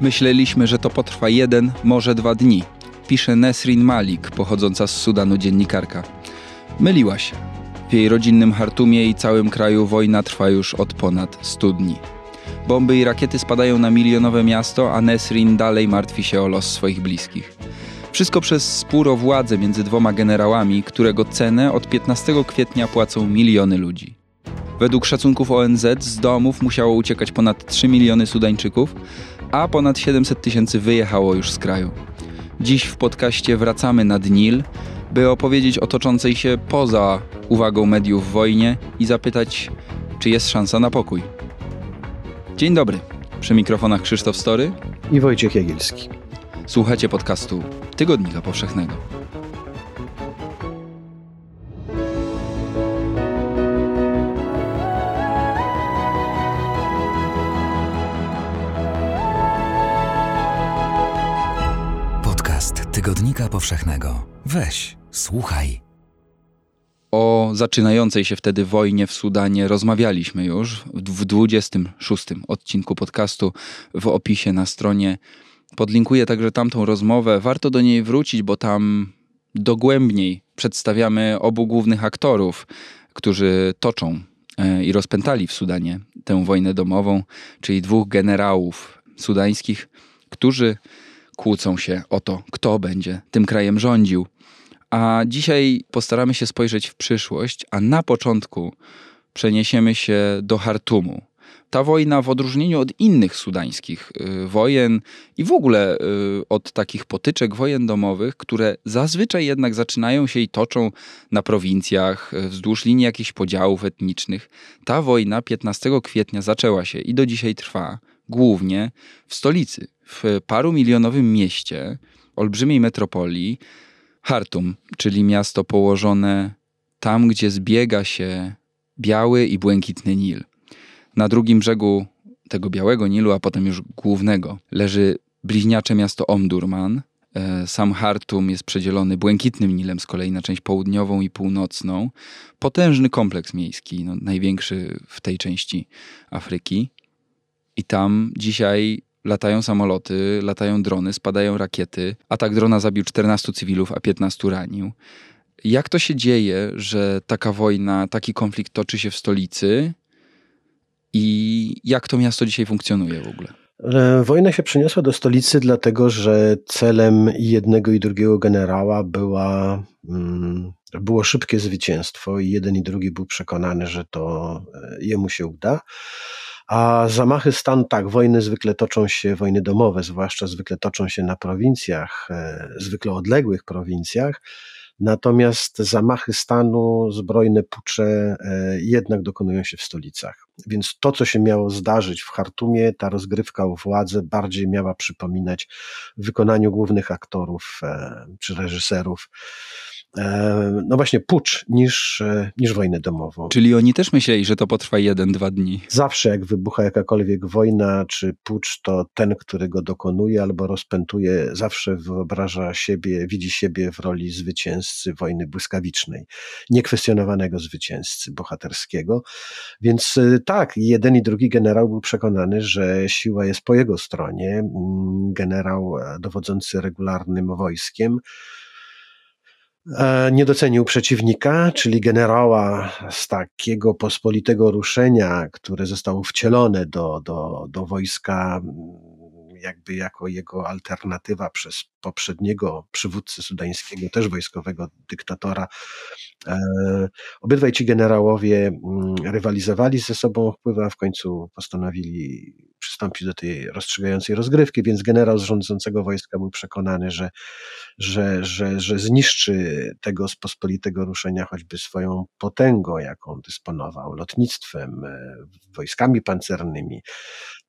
Myśleliśmy, że to potrwa jeden, może dwa dni. Pisze Nesrin Malik, pochodząca z Sudanu dziennikarka. Myliła się. W jej rodzinnym Hartumie i całym kraju wojna trwa już od ponad 100 dni. Bomby i rakiety spadają na milionowe miasto, a Nesrin dalej martwi się o los swoich bliskich. Wszystko przez spór o władzę między dwoma generałami, którego cenę od 15 kwietnia płacą miliony ludzi. Według szacunków ONZ z domów musiało uciekać ponad 3 miliony Sudańczyków, a ponad 700 tysięcy wyjechało już z kraju. Dziś w podcaście wracamy nad Nil, by opowiedzieć o toczącej się poza uwagą mediów wojnie i zapytać, czy jest szansa na pokój. Dzień dobry. Przy mikrofonach Krzysztof Story i Wojciech Jagielski. Słuchacie podcastu Tygodnika Powszechnego. Powszechnego. Weź, słuchaj. O zaczynającej się wtedy wojnie w Sudanie rozmawialiśmy już w 26 odcinku podcastu w opisie na stronie. Podlinkuję także tamtą rozmowę. Warto do niej wrócić, bo tam dogłębniej przedstawiamy obu głównych aktorów, którzy toczą e, i rozpętali w Sudanie tę wojnę domową, czyli dwóch generałów sudańskich, którzy kłócą się o to, kto będzie tym krajem rządził. A dzisiaj postaramy się spojrzeć w przyszłość, a na początku przeniesiemy się do Hartumu. Ta wojna, w odróżnieniu od innych sudańskich y, wojen i w ogóle y, od takich potyczek wojen domowych, które zazwyczaj jednak zaczynają się i toczą na prowincjach, y, wzdłuż linii jakichś podziałów etnicznych, ta wojna 15 kwietnia zaczęła się i do dzisiaj trwa głównie w stolicy, w paru milionowym mieście, olbrzymiej metropolii, Hartum, czyli miasto położone tam, gdzie zbiega się biały i błękitny Nil. Na drugim brzegu tego białego Nilu, a potem już głównego, leży bliźniacze miasto Omdurman. E, sam Hartum jest przedzielony błękitnym Nilem z kolei na część południową i północną. Potężny kompleks miejski, no, największy w tej części Afryki. I tam dzisiaj latają samoloty, latają drony, spadają rakiety. Atak drona zabił 14 cywilów, a 15 ranił. Jak to się dzieje, że taka wojna, taki konflikt toczy się w stolicy i jak to miasto dzisiaj funkcjonuje w ogóle? E, wojna się przeniosła do stolicy, dlatego że celem jednego i drugiego generała była, mm, było szybkie zwycięstwo, i jeden i drugi był przekonany, że to e, jemu się uda. A zamachy stanu, tak, wojny zwykle toczą się, wojny domowe zwłaszcza zwykle toczą się na prowincjach, e, zwykle odległych prowincjach. Natomiast zamachy stanu, zbrojne pucze e, jednak dokonują się w stolicach. Więc to, co się miało zdarzyć w Hartumie, ta rozgrywka o władzę bardziej miała przypominać wykonaniu głównych aktorów e, czy reżyserów no właśnie pucz niż, e, niż wojnę domową. Czyli oni też myśleli, że to potrwa jeden, dwa dni. Zawsze jak wybucha jakakolwiek wojna czy pucz, to ten, który go dokonuje albo rozpętuje, zawsze wyobraża siebie, widzi siebie w roli zwycięzcy wojny błyskawicznej, niekwestionowanego zwycięzcy bohaterskiego. Więc e, tak, jeden i drugi generał był przekonany, że siła jest po jego stronie. Mm, generał dowodzący regularnym wojskiem, E, nie docenił przeciwnika, czyli generała z takiego pospolitego ruszenia, które zostało wcielone do, do, do wojska jakby jako jego alternatywa przez poprzedniego przywódcę sudańskiego, też wojskowego dyktatora. E, obydwaj ci generałowie mm, rywalizowali ze sobą wpływy, a w końcu postanowili przystąpić do tej rozstrzygającej rozgrywki, więc generał z rządzącego wojska był przekonany, że, że, że, że zniszczy tego z pospolitego ruszenia choćby swoją potęgą, jaką dysponował, lotnictwem, e, wojskami pancernymi.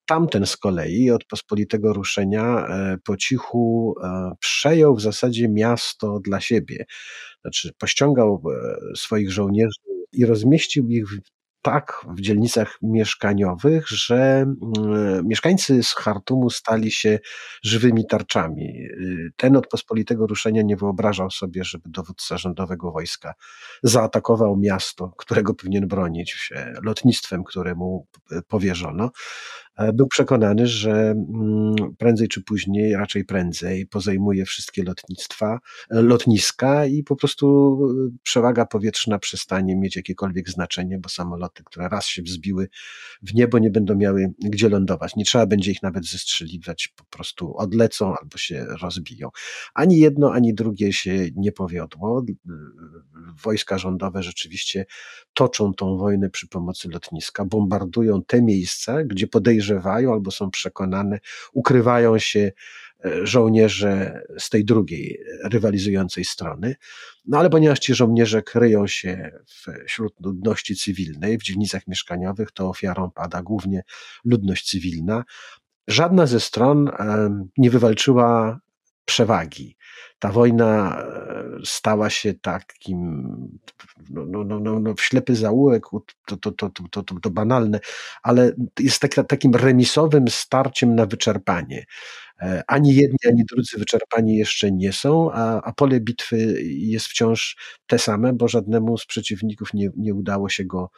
Tamten z kolei od pospolitego ruszenia e, po cichu e, przejął w zasadzie miasto dla siebie. Znaczy, pościągał e, swoich żołnierzy i rozmieścił ich tak w dzielnicach mieszkaniowych, że mm, mieszkańcy z Hartumu stali się żywymi tarczami. Ten od pospolitego ruszenia nie wyobrażał sobie, żeby dowódca rządowego wojska zaatakował miasto, którego powinien bronić lotnictwem, któremu powierzono. E, był przekonany, że mm, prędzej czy później, raczej prędzej, pozajmuje wszystkie lotnictwa, e, lotniska i po prostu e, przewaga powietrzna przestanie mieć jakiekolwiek znaczenie, bo samoloty, które raz się wzbiły w niebo, nie będą miały gdzie lądować. Nie trzeba będzie ich nawet zestrzeliwać, po prostu odlecą albo się rozbiją. Ani jedno, ani drugie się nie powiodło. Wojska rządowe rzeczywiście toczą tą wojnę przy pomocy lotniska, bombardują te miejsca, gdzie podejrzewają albo są przekonane, ukrywają się e, żołnierze z tej drugiej rywalizującej strony. No ale ponieważ ci żołnierze kryją się wśród ludności cywilnej, w dzielnicach mieszkaniowych, to ofiarą pada głównie ludność cywilna. Żadna ze stron nie wywalczyła przewagi. Ta wojna e, stała się takim, no, no, no, no, no ślepy zaułek, to, to, to, to, to, to banalne, ale jest tak, takim remisowym starciem na wyczerpanie. E, ani jedni, ani drudzy wyczerpani jeszcze nie są, a, a pole bitwy jest wciąż te same, bo żadnemu z przeciwników nie, nie udało się go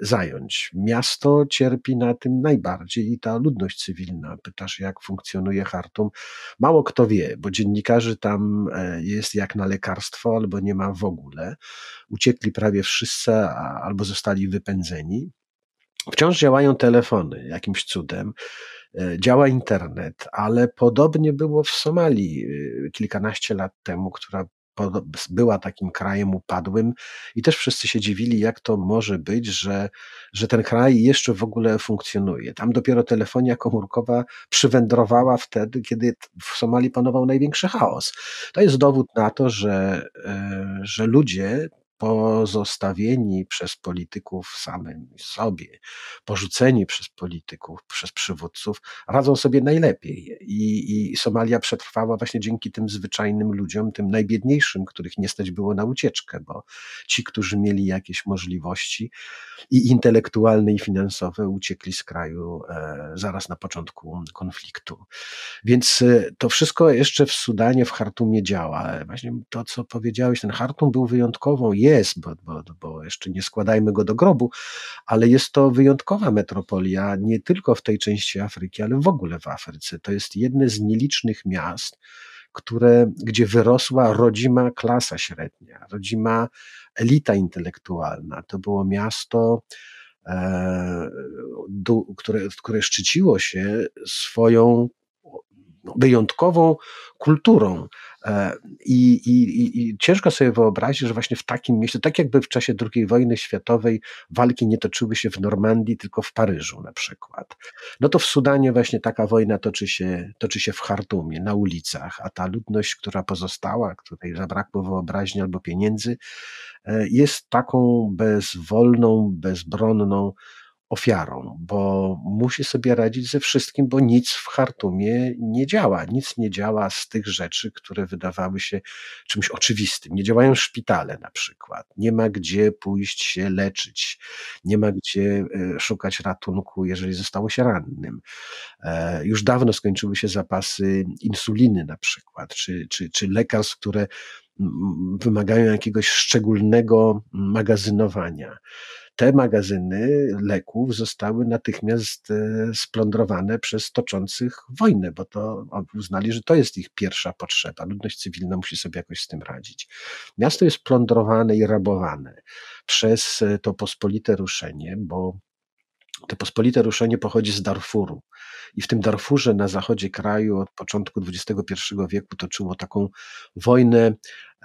zająć. Miasto cierpi na tym najbardziej i ta ludność cywilna. Pytasz, jak funkcjonuje Hartum? Mało kto wie, bo dziennikarzy tam e, jest jak na lekarstwo, albo nie ma w ogóle. Uciekli prawie wszyscy, albo zostali wypędzeni. Wciąż działają telefony jakimś cudem. E, działa internet, ale podobnie było w Somalii kilkanaście lat temu, która była takim krajem upadłym i też wszyscy się dziwili, jak to może być, że, że ten kraj jeszcze w ogóle funkcjonuje. Tam dopiero telefonia komórkowa przywędrowała wtedy, kiedy w Somalii panował największy chaos. To jest dowód na to, że, e, że ludzie pozostawieni przez polityków samym sobie, porzuceni przez polityków, przez przywódców, radzą sobie najlepiej. I, I Somalia przetrwała właśnie dzięki tym zwyczajnym ludziom, tym najbiedniejszym, których nie stać było na ucieczkę, bo ci, którzy mieli jakieś możliwości i intelektualne, i finansowe, uciekli z kraju e, zaraz na początku konfliktu. Więc e, to wszystko jeszcze w Sudanie, w Hartumie działa. Właśnie to, co powiedziałeś, ten Hartum był wyjątkową, jest, bo, bo, bo jeszcze nie składajmy go do grobu, ale jest to wyjątkowa metropolia nie tylko w tej części Afryki, ale w ogóle w Afryce. To jest jedne z nielicznych miast, które, gdzie wyrosła rodzima klasa średnia, rodzima elita intelektualna. To było miasto, e, które, które szczyciło się swoją wyjątkową kulturą. E, I, i, I, ciężko sobie wyobrazić, że właśnie w takim mieście, tak jakby w czasie II wojny światowej walki nie toczyły się w Normandii, tylko w Paryżu na przykład. No to w Sudanie właśnie taka wojna toczy się, toczy się w Chartumie, na ulicach, a ta ludność, która pozostała, której zabrakło wyobraźni albo pieniędzy, e, jest taką bezwolną, bezbronną, ofiarą, bo musi sobie radzić ze wszystkim, bo nic w Chartumie nie działa. Nic nie działa z tych rzeczy, które wydawały się czymś oczywistym. Nie działają szpitale na przykład. Nie ma gdzie pójść się leczyć. Nie ma gdzie e, szukać ratunku, jeżeli zostało się rannym. E, już dawno skończyły się zapasy insuliny na przykład, czy, czy, czy lekarstw, które wymagają jakiegoś szczególnego magazynowania te magazyny leków zostały natychmiast e, splądrowane przez toczących wojnę, bo to uznali, że to jest ich pierwsza potrzeba. Ludność cywilna musi sobie jakoś z tym radzić. Miasto jest plądrowane i rabowane przez e, to pospolite ruszenie, bo to pospolite ruszenie pochodzi z Darfuru. I w tym Darfurze na zachodzie kraju od początku XXI wieku toczyło taką wojnę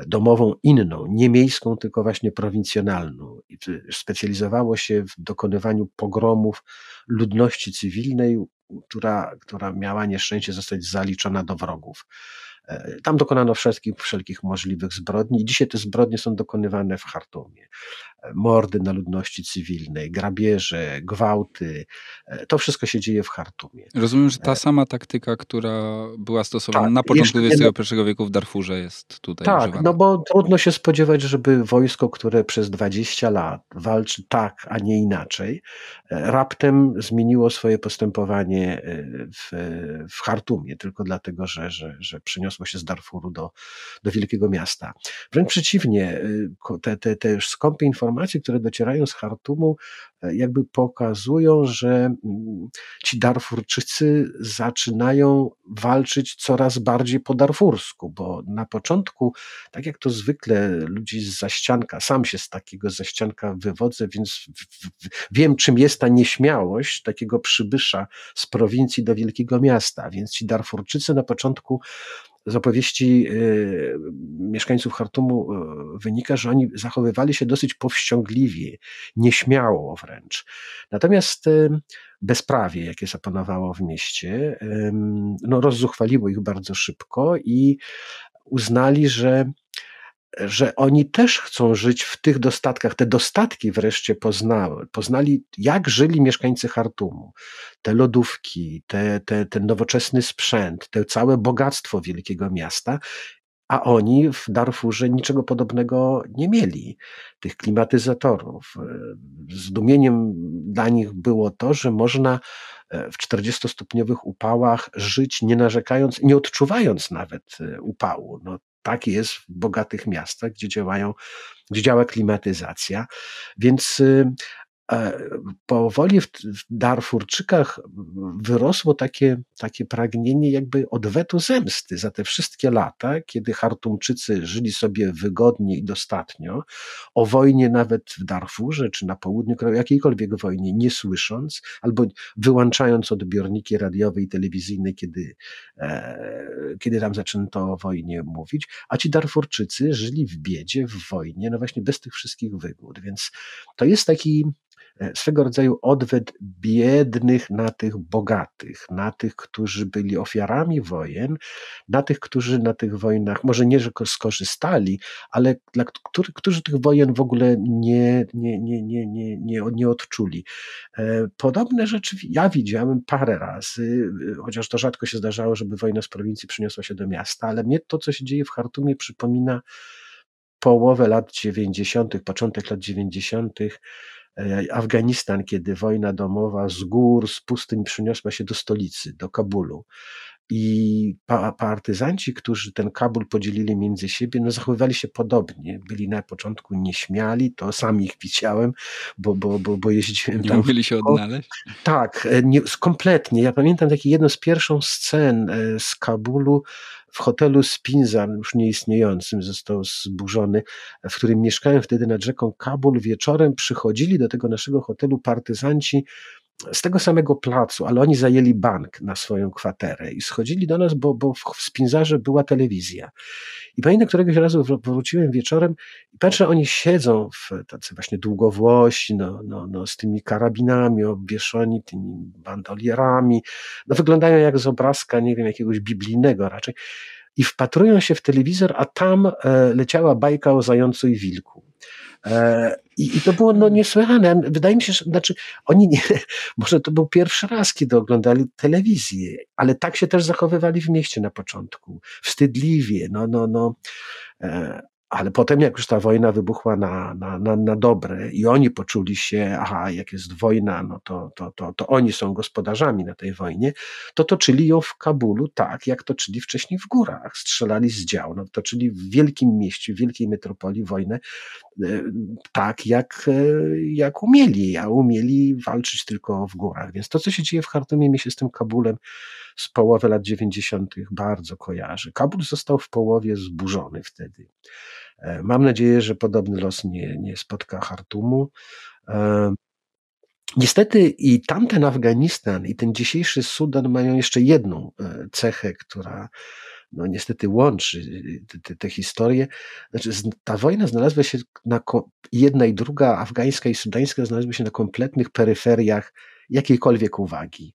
domową inną, nie miejską, tylko właśnie prowincjonalną. I specjalizowało się w dokonywaniu pogromów ludności cywilnej, która, która miała nieszczęście zostać zaliczona do wrogów. E, tam dokonano wszelkich, wszelkich możliwych zbrodni dzisiaj te zbrodnie są dokonywane w Chartumie mordy na ludności cywilnej, grabieże, gwałty. E, to wszystko się dzieje w Chartumie. Rozumiem, że ta e, sama taktyka, która była stosowana tak, na początku XXI wieku w Darfurze jest tutaj Tak, używana. no bo trudno się spodziewać, żeby wojsko, które przez 20 lat walczy tak, a nie inaczej, e, raptem zmieniło swoje postępowanie w, w Chartumie, tylko dlatego, że, że, że przeniosło się z Darfuru do, do wielkiego miasta. Wręcz przeciwnie, te, te, te skąpe informacje, które docierają z Hartumu, e, jakby pokazują, że mm, ci Darfurczycy zaczynają walczyć coraz bardziej po darfursku, bo na początku, tak jak to zwykle ludzi z zaścianka, sam się z takiego zaścianka wywodzę, więc wiem, czym jest ta nieśmiałość takiego przybysza z prowincji do wielkiego miasta. Więc ci Darfurczycy na początku z opowieści y, mieszkańców Hartumu y, wynika, że oni zachowywali się dosyć powściągliwie, nieśmiało wręcz. Natomiast y, bezprawie, jakie zapanowało w mieście, no, rozzuchwaliło ich bardzo szybko i uznali, że że oni też chcą żyć w tych dostatkach. Te dostatki wreszcie poznały. Poznali, jak żyli mieszkańcy Hartumu. Te lodówki, te, te, ten nowoczesny sprzęt, te całe bogactwo wielkiego miasta. A oni w Darfurze niczego podobnego nie mieli, tych klimatyzatorów. Zdumieniem dla nich było to, że można e, w 40-stopniowych upałach żyć, nie narzekając, nie odczuwając nawet e, upału. No, tak jest w bogatych miastach, gdzie działają, gdzie działa klimatyzacja. Więc y, powoli w Darfurczykach wyrosło takie, takie pragnienie jakby odwetu zemsty za te wszystkie lata, kiedy Hartumczycy żyli sobie wygodnie i dostatnio, o wojnie nawet w Darfurze czy na południu kraju, jakiejkolwiek wojnie nie słysząc, albo wyłączając odbiorniki radiowe i telewizyjne, kiedy, e, kiedy tam zaczęto o wojnie mówić, a ci Darfurczycy żyli w biedzie, w wojnie, no właśnie bez tych wszystkich wygód. Więc to jest taki E, swego rodzaju odwet biednych na tych bogatych, na tych, którzy byli ofiarami wojen, na tych, którzy na tych wojnach, może nie, że skorzystali, ale dla których, którzy tych wojen w ogóle nie, nie, nie, nie, nie, nie, nie odczuli. E, podobne rzeczy ja widziałem parę razy, e, chociaż to rzadko się zdarzało, żeby wojna z prowincji przyniosła się do miasta, ale mnie to, co się dzieje w Hartumie, przypomina połowę lat 90., początek lat 90., E, Afganistan, kiedy wojna domowa z gór, z pustyń przyniosła się do stolicy, do Kabulu. I partyzanci, którzy ten Kabul podzielili między siebie, no zachowywali się podobnie. Byli na początku nieśmiali, to sam ich widziałem, bo, bo, bo, bo jeździłem nie tam. Nie umieli się odnaleźć? Tak, e, nie, kompletnie. Ja pamiętam takie jedno z pierwszych scen e, z Kabulu, w hotelu Spinza, już nieistniejącym, został zburzony, w którym mieszkałem wtedy nad rzeką Kabul. Wieczorem przychodzili do tego naszego hotelu partyzanci z tego samego placu, ale oni zajęli bank na swoją kwaterę i schodzili do nas, bo, bo w Spinzarze była telewizja. I pamiętam, któregoś razu wróciłem wieczorem i patrzę, oni siedzą w tacy właśnie długowłosi, no, no, no, z tymi karabinami obwieszoni, tymi bandolierami, no wyglądają jak z obrazka, nie wiem, jakiegoś biblijnego raczej i wpatrują się w telewizor, a tam e, leciała bajka o zającu i wilku. E, I, I, to było no, niesłychane. Wydaje mi się, że znaczy, oni nie, może to był pierwszy raz, kiedy oglądali telewizję, ale tak się też zachowywali w mieście na początku. Wstydliwie, no, no, no. Ale potem, jak już ta wojna wybuchła na, na, na, na dobre i oni poczuli się, aha, jak jest wojna, no to, to, to, to oni są gospodarzami na tej wojnie, to toczyli ją w Kabulu tak, jak toczyli wcześniej w górach. Strzelali z dział, no, toczyli w wielkim mieście, w wielkiej metropolii wojnę e, tak, jak, e, jak umieli, a umieli walczyć tylko w górach. Więc to, co się dzieje w Chartumie, mi się z tym Kabulem z połowy lat 90. bardzo kojarzy. Kabul został w połowie zburzony wtedy. E, mam nadzieję, że podobny los nie, nie spotka Hartumu. E, niestety i tamten Afganistan, i ten dzisiejszy Sudan mają jeszcze jedną e, cechę, która no niestety łączy te, te, te historie. Znaczy, ta wojna znalazła się na, jedna i druga, afgańska i sudańska, znalazły się na kompletnych peryferiach jakiejkolwiek uwagi.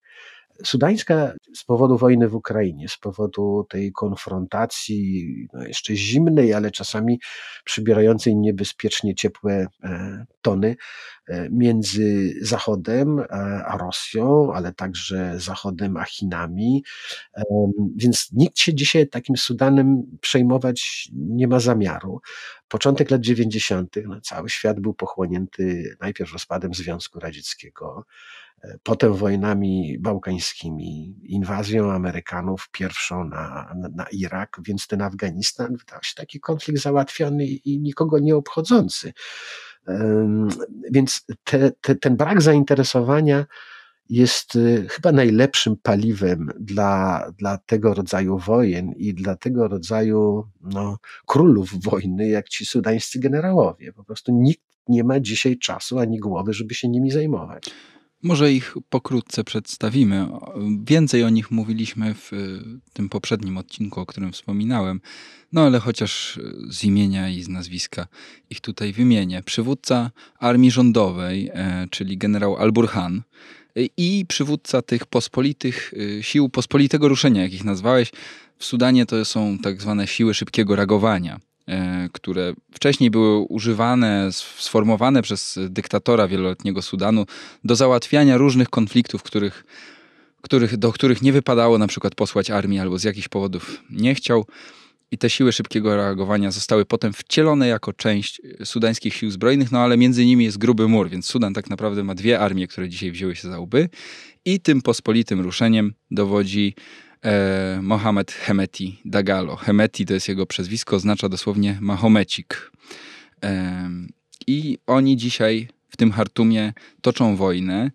Sudańska z powodu wojny w Ukrainie, z powodu tej konfrontacji, no jeszcze zimnej, ale czasami przybierającej niebezpiecznie ciepłe e, tony e, między Zachodem e, a Rosją, ale także Zachodem a Chinami. Więc nikt się dzisiaj takim Sudanem przejmować nie ma zamiaru. Początek lat 90., no cały świat był pochłonięty najpierw rozpadem Związku Radzieckiego, potem wojnami bałkańskimi, inwazją Amerykanów pierwszą na, na, Irak, więc ten Afganistan wydał się taki konflikt załatwiony i nikogo nie obchodzący. Więc te, te, ten brak zainteresowania jest y, chyba najlepszym paliwem dla, dla tego rodzaju wojen i dla tego rodzaju no, królów wojny, jak ci sudańscy generałowie. Po prostu nikt nie ma dzisiaj czasu ani głowy, żeby się nimi zajmować. Może ich pokrótce przedstawimy. Więcej o nich mówiliśmy w tym poprzednim odcinku, o którym wspominałem. No ale chociaż z imienia i z nazwiska ich tutaj wymienię. Przywódca armii rządowej, e, czyli generał Al-Burhan i przywódca tych pospolitych sił pospolitego ruszenia, jak ich nazwałeś. W Sudanie to są tak zwane siły szybkiego reagowania które wcześniej były używane, sformowane przez dyktatora wieloletniego Sudanu do załatwiania różnych konfliktów, których, których, do których nie wypadało na przykład posłać armii albo z jakichś powodów nie chciał. I te siły szybkiego reagowania zostały potem wcielone jako część sudańskich sił zbrojnych, no ale między nimi jest gruby mur, więc Sudan tak naprawdę ma dwie armie, które dzisiaj wzięły się za łby. I tym pospolitym ruszeniem dowodzi e, Mohamed Hemeti Dagalo. Hemeti to jest jego przezwisko, oznacza dosłownie Mahomecik. E, I oni dzisiaj w tym Hartumie toczą wojnę.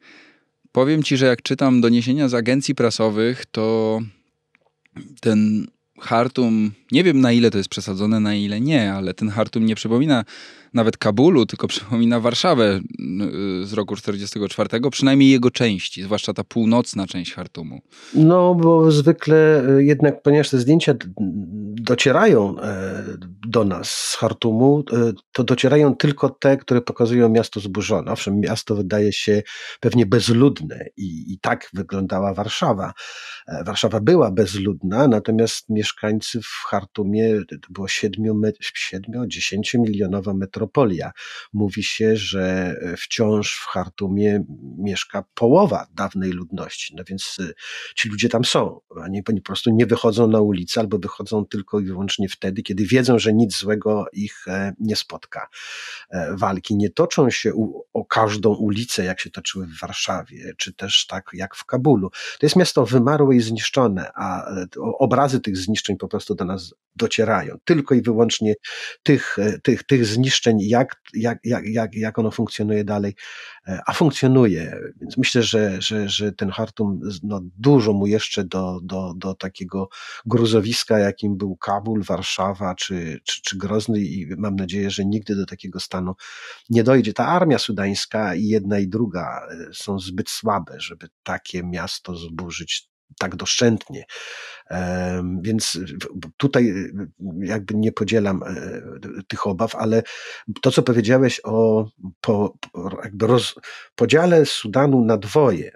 Powiem ci, że jak czytam doniesienia z agencji prasowych, to ten Hartum, nie wiem na ile to jest przesadzone, na ile nie, ale ten Hartum nie przypomina nawet Kabulu, tylko przypomina Warszawę z roku 1944, przynajmniej jego części, zwłaszcza ta północna część Hartumu. No, bo zwykle e, jednak, ponieważ te zdjęcia docierają e, do nas z Hartumu, e, to docierają tylko te, które pokazują miasto zburzone. Owszem, miasto wydaje się pewnie bezludne i, i tak wyglądała Warszawa. Warszawa była bezludna, natomiast mieszkańcy w Hartumie to było 7-10 milionowa metropolia. Mówi się, że wciąż w Chartumie mieszka połowa dawnej ludności, no więc y, ci ludzie tam są. Oni, po prostu nie wychodzą na ulicę albo wychodzą tylko i wyłącznie wtedy, kiedy wiedzą, że nic złego ich e, nie spotka. E, walki nie toczą się o każdą ulicę, jak się toczyły w Warszawie, czy też tak jak w Kabulu. To jest miasto wymarłe i zniszczone, a e, obrazy tych zniszczeń po prostu do nas docierają. Tylko i wyłącznie tych, tych, tych zniszczeń jak, jak, jak, jak, jak ono funkcjonuje dalej, e, a funkcjonuje. Więc myślę, że, że, że ten Hartum, no, dużo mu jeszcze do, do, do takiego gruzowiska, jakim był Kabul, Warszawa czy, czy, czy Grozny i mam nadzieję, że nigdy do takiego stanu nie dojdzie. Ta armia sudańska i jedna i druga e, są zbyt słabe, żeby takie miasto zburzyć tak doszczętnie. Więc tutaj y, jakby nie podzielam e, tych obaw, ale to, co powiedziałeś o po, jakby roz, podziale Sudanu na dwoje,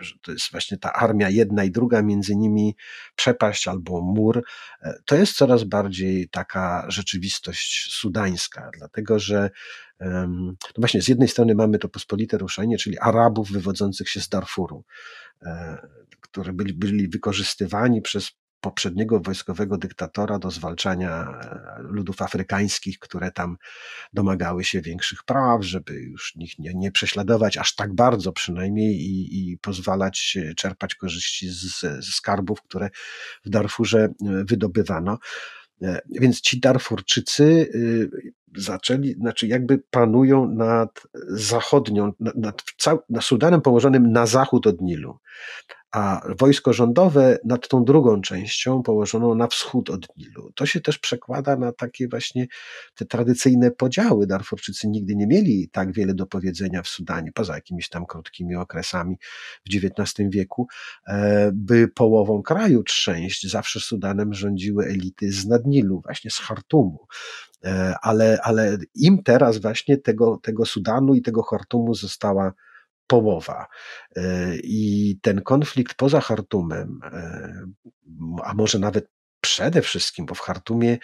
że to jest właśnie ta armia jedna i druga, między nimi przepaść albo mur, e, to jest coraz bardziej taka rzeczywistość sudańska, dlatego że no właśnie z jednej strony mamy to pospolite ruszenie, czyli Arabów wywodzących się z Darfuru, e, które byli, byli wykorzystywani przez poprzedniego wojskowego dyktatora do zwalczania e, ludów afrykańskich, które tam domagały się większych praw, żeby już ich nie, nie prześladować aż tak bardzo przynajmniej i, i pozwalać czerpać korzyści z, skarbów, które w Darfurze e, wydobywano. E, więc ci Darfurczycy zaczęli, znaczy jakby panują nad zachodnią, nad, nad, nad Sudanem położonym na zachód od Nilu a wojsko rządowe nad tą drugą częścią położoną na wschód od Nilu. To się też przekłada na takie właśnie te tradycyjne podziały. Darfurczycy nigdy nie mieli tak wiele do powiedzenia w Sudanie, poza jakimiś tam krótkimi okresami w XIX wieku, e, by połową kraju trzęść. Zawsze Sudanem rządziły elity z Nadnilu, właśnie z Hartumu e, ale, ale im teraz właśnie tego, tego Sudanu i tego Hartumu została połowa. E, I ten konflikt poza Hartumem, e, a może nawet przede wszystkim, bo w Hartumie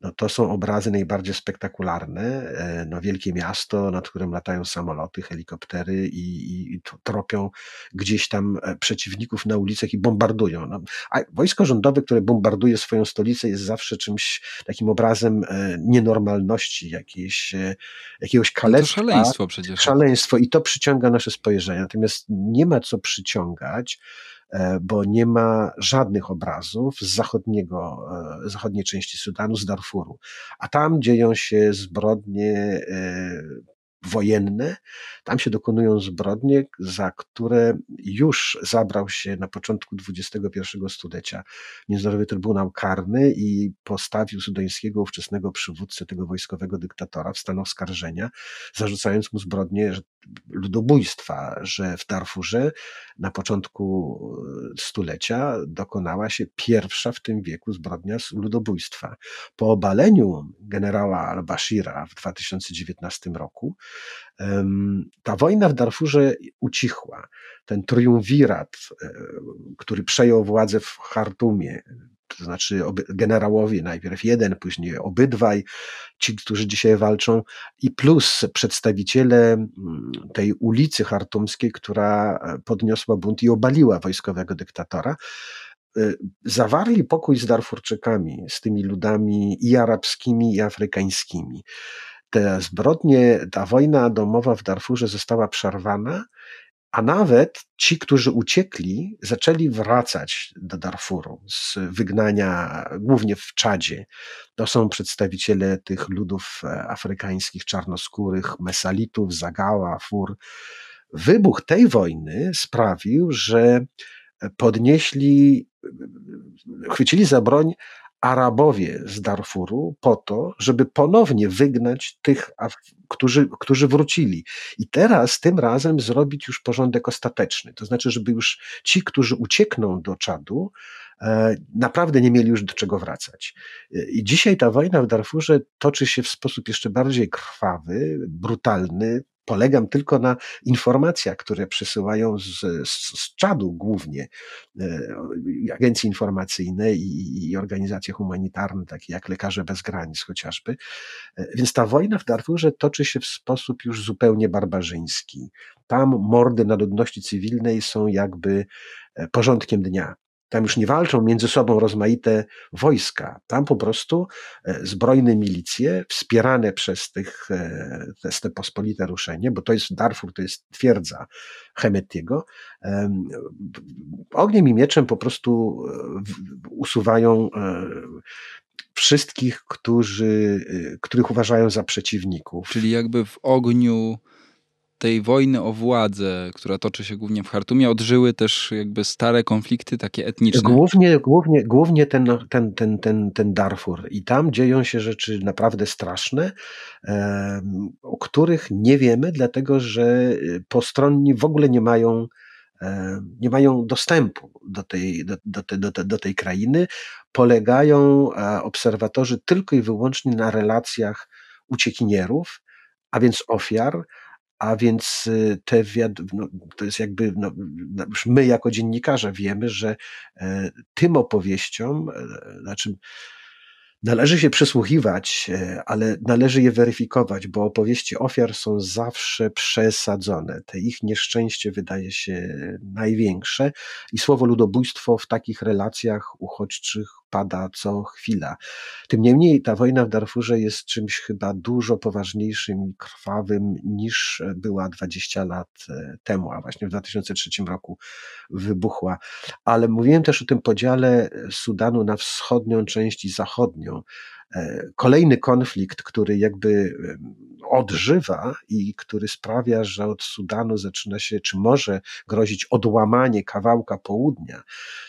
no to są obrazy najbardziej spektakularne. E, no wielkie miasto, nad którym latają samoloty, helikoptery i, i tropią gdzieś tam przeciwników na ulicach i bombardują. No, a wojsko rządowe, które bombarduje swoją stolicę jest zawsze czymś, takim obrazem nienormalności, jakiejś, jakiegoś kalectwa. No to szaleństwo przecież. Szaleństwo i to przyciąga nasze spojrzenie. Natomiast nie ma co przyciągać E, bo nie ma żadnych obrazów z zachodniego, e, zachodniej części Sudanu, z Darfuru. A tam dzieją się zbrodnie e, wojenne. Tam się dokonują zbrodnie, za które już zabrał się na początku XXI stulecia Międzynarodowy Trybunał Karny i postawił sudańskiego ówczesnego przywódcę tego wojskowego dyktatora w stan oskarżenia, zarzucając mu zbrodnie ludobójstwa, że w Darfurze na początku stulecia dokonała się pierwsza w tym wieku zbrodnia ludobójstwa. Po obaleniu generała al-Bashira w 2019 roku ta wojna w Darfurze ucichła. Ten triumvirat, e, który przejął władzę w Chartumie, to znaczy generałowie, najpierw jeden, później obydwaj, ci, którzy dzisiaj walczą, i plus przedstawiciele tej ulicy chartumskiej, która e, podniosła bunt i obaliła wojskowego dyktatora, e, zawarli pokój z Darfurczykami, z tymi ludami i arabskimi, i afrykańskimi te zbrodnie, ta wojna domowa w Darfurze została przerwana, a nawet ci, którzy uciekli, zaczęli wracać do Darfuru z wygnania, głównie w Czadzie. To są przedstawiciele tych ludów e, afrykańskich, czarnoskórych, mesalitów, Zagała, Fur. Wybuch tej wojny sprawił, że podnieśli, chwycili za broń Arabowie z Darfuru po to, żeby ponownie wygnać tych, którzy, którzy wrócili. I teraz tym razem zrobić już porządek ostateczny. To znaczy, żeby już ci, którzy uciekną do Czadu, e, naprawdę nie mieli już do czego wracać. I dzisiaj ta wojna w Darfurze toczy się w sposób jeszcze bardziej krwawy, brutalny, polegam tylko na informacjach, które przysyłają z, z, z czadu głównie e, agencje informacyjne i, i, organizacje humanitarne, takie jak Lekarze Bez Granic chociażby. E, więc ta wojna w Darfurze toczy się w sposób już zupełnie barbarzyński. Tam mordy na ludności cywilnej są jakby e, porządkiem dnia. Tam już nie walczą między sobą rozmaite wojska. Tam po prostu e, zbrojne milicje, wspierane przez tych, e, te, te pospolite ruszenie, bo to jest Darfur, to jest twierdza Hemetiego, ogniem i mieczem po prostu e, usuwają wszystkich, którzy, których uważają za przeciwników. Czyli jakby w ogniu tej wojny o władzę, która toczy się głównie w Hartumie, odżyły też jakby stare konflikty takie etniczne. Głównie, głównie, głównie ten, ten, ten, ten, ten Darfur. I tam dzieją się rzeczy naprawdę straszne, o których nie wiemy, dlatego że postronni w ogóle nie mają nie mają dostępu do tej, do, do, do, do tej krainy, polegają obserwatorzy tylko i wyłącznie na relacjach uciekinierów, a więc ofiar, a więc y, te no, to jest jakby, no, już my jako dziennikarze wiemy, że e, tym opowieściom, znaczy Należy się przysłuchiwać, e, ale należy je weryfikować, bo opowieści ofiar są zawsze przesadzone. Te ich nieszczęście wydaje się największe i słowo ludobójstwo w takich relacjach uchodźczych pada co chwila. Tym niemniej ta wojna w Darfurze jest czymś chyba dużo poważniejszym i krwawym niż była 20 lat e, temu, a właśnie w 2003 roku wybuchła. Ale mówiłem też o tym podziale Sudanu na wschodnią część i zachodnią. E, kolejny konflikt, który jakby odżywa i który sprawia, że od Sudanu zaczyna się, czy może grozić odłamanie kawałka południa,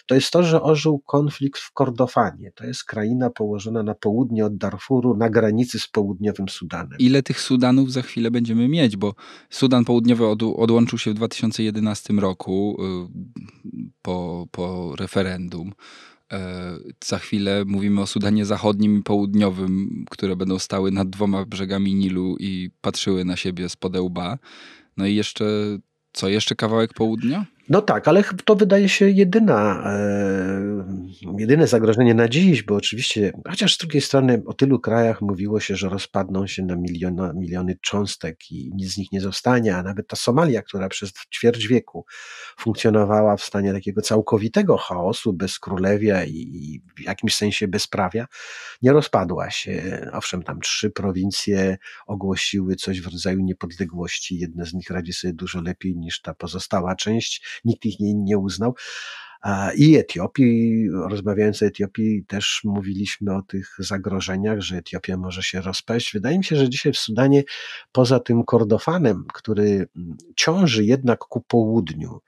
to jest to, że ożył konflikt w Kordofanie. To jest kraina położona na południe od Darfuru, na granicy z południowym Sudanem. Ile tych Sudanów za chwilę będziemy mieć? Bo Sudan Południowy od, odłączył się w 2011 roku y, po, po referendum. E, za chwilę mówimy o Sudanie Zachodnim i Południowym, które będą stały nad dwoma brzegami Nilu i patrzyły na siebie z podełba. No i jeszcze, co, jeszcze kawałek południa? No tak, ale to wydaje się jedyna, e, jedyne zagrożenie na dziś, bo oczywiście, chociaż z drugiej strony o tylu krajach mówiło się, że rozpadną się na miliona, miliony cząstek i nic z nich nie zostanie, a nawet ta Somalia, która przez ćwierć wieku funkcjonowała w stanie takiego całkowitego chaosu, bez królewia i, w jakimś sensie bezprawia, nie rozpadła się. Owszem, tam trzy prowincje ogłosiły coś w rodzaju niepodległości, jedna z nich radzi sobie dużo lepiej niż ta pozostała część, nikt ich nie, nie uznał. I Etiopii, rozmawiając o Etiopii, też mówiliśmy o tych zagrożeniach, że Etiopia może się rozpaść. Wydaje mi się, że dzisiaj w Sudanie, poza tym Kordofanem, który mm, ciąży jednak ku południu,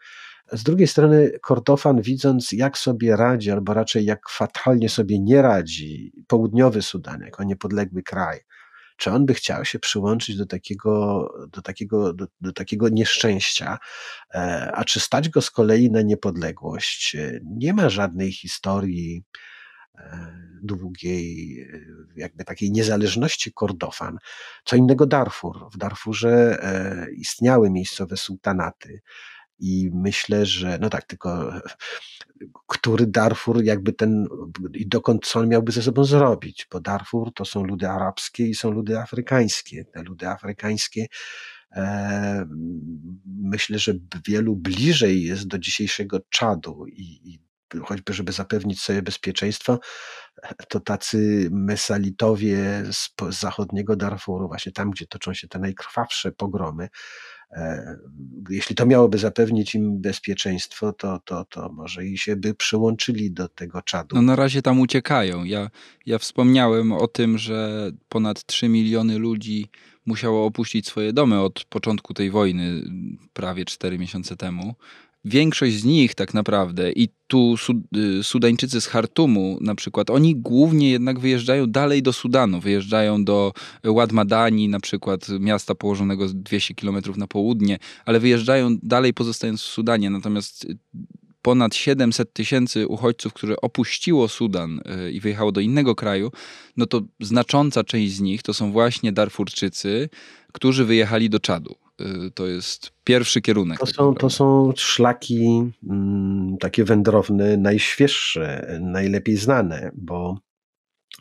z drugiej strony Kordofan, widząc jak sobie radzi, albo raczej jak fatalnie sobie nie radzi południowy Sudan, jako niepodległy kraj, czy on by chciał się przyłączyć do takiego, do takiego, do, do takiego nieszczęścia, e, a czy stać go z kolei na niepodległość? E, nie ma żadnej historii e, długiej, jakby takiej niezależności Kordofan. Co innego Darfur. W Darfurze istniały miejscowe sułtanaty. I myślę, że no tak, tylko który Darfur jakby ten i dokąd co on miałby ze sobą zrobić, bo Darfur to są ludy arabskie i są ludy afrykańskie. Te ludy afrykańskie e, myślę, że wielu bliżej jest do dzisiejszego Czadu i, i choćby żeby zapewnić sobie bezpieczeństwo, to tacy mesalitowie z, zachodniego Darfuru, właśnie tam, gdzie toczą się te najkrwawsze pogromy, jeśli to miałoby zapewnić im bezpieczeństwo, to, to, to może i się by przyłączyli do tego czadu. No na razie tam uciekają. Ja, ja wspomniałem o tym, że ponad 3 miliony ludzi musiało opuścić swoje domy od początku tej wojny, prawie 4 miesiące temu większość z nich tak naprawdę i tu y, Sudańczycy z Hartumu na przykład, oni głównie jednak wyjeżdżają dalej do Sudanu, wyjeżdżają do Ładmadani na przykład, miasta położonego 200 kilometrów na południe, ale wyjeżdżają dalej pozostając w Sudanie, natomiast ponad 700 tysięcy uchodźców, które opuściło Sudan y, i wyjechało do innego kraju, no to znacząca część z nich to są właśnie Darfurczycy, którzy wyjechali do Czadu. Y, to jest pierwszy kierunek. To, tak są, to są szlaki mm, takie wędrowne, najświeższe, najlepiej znane, bo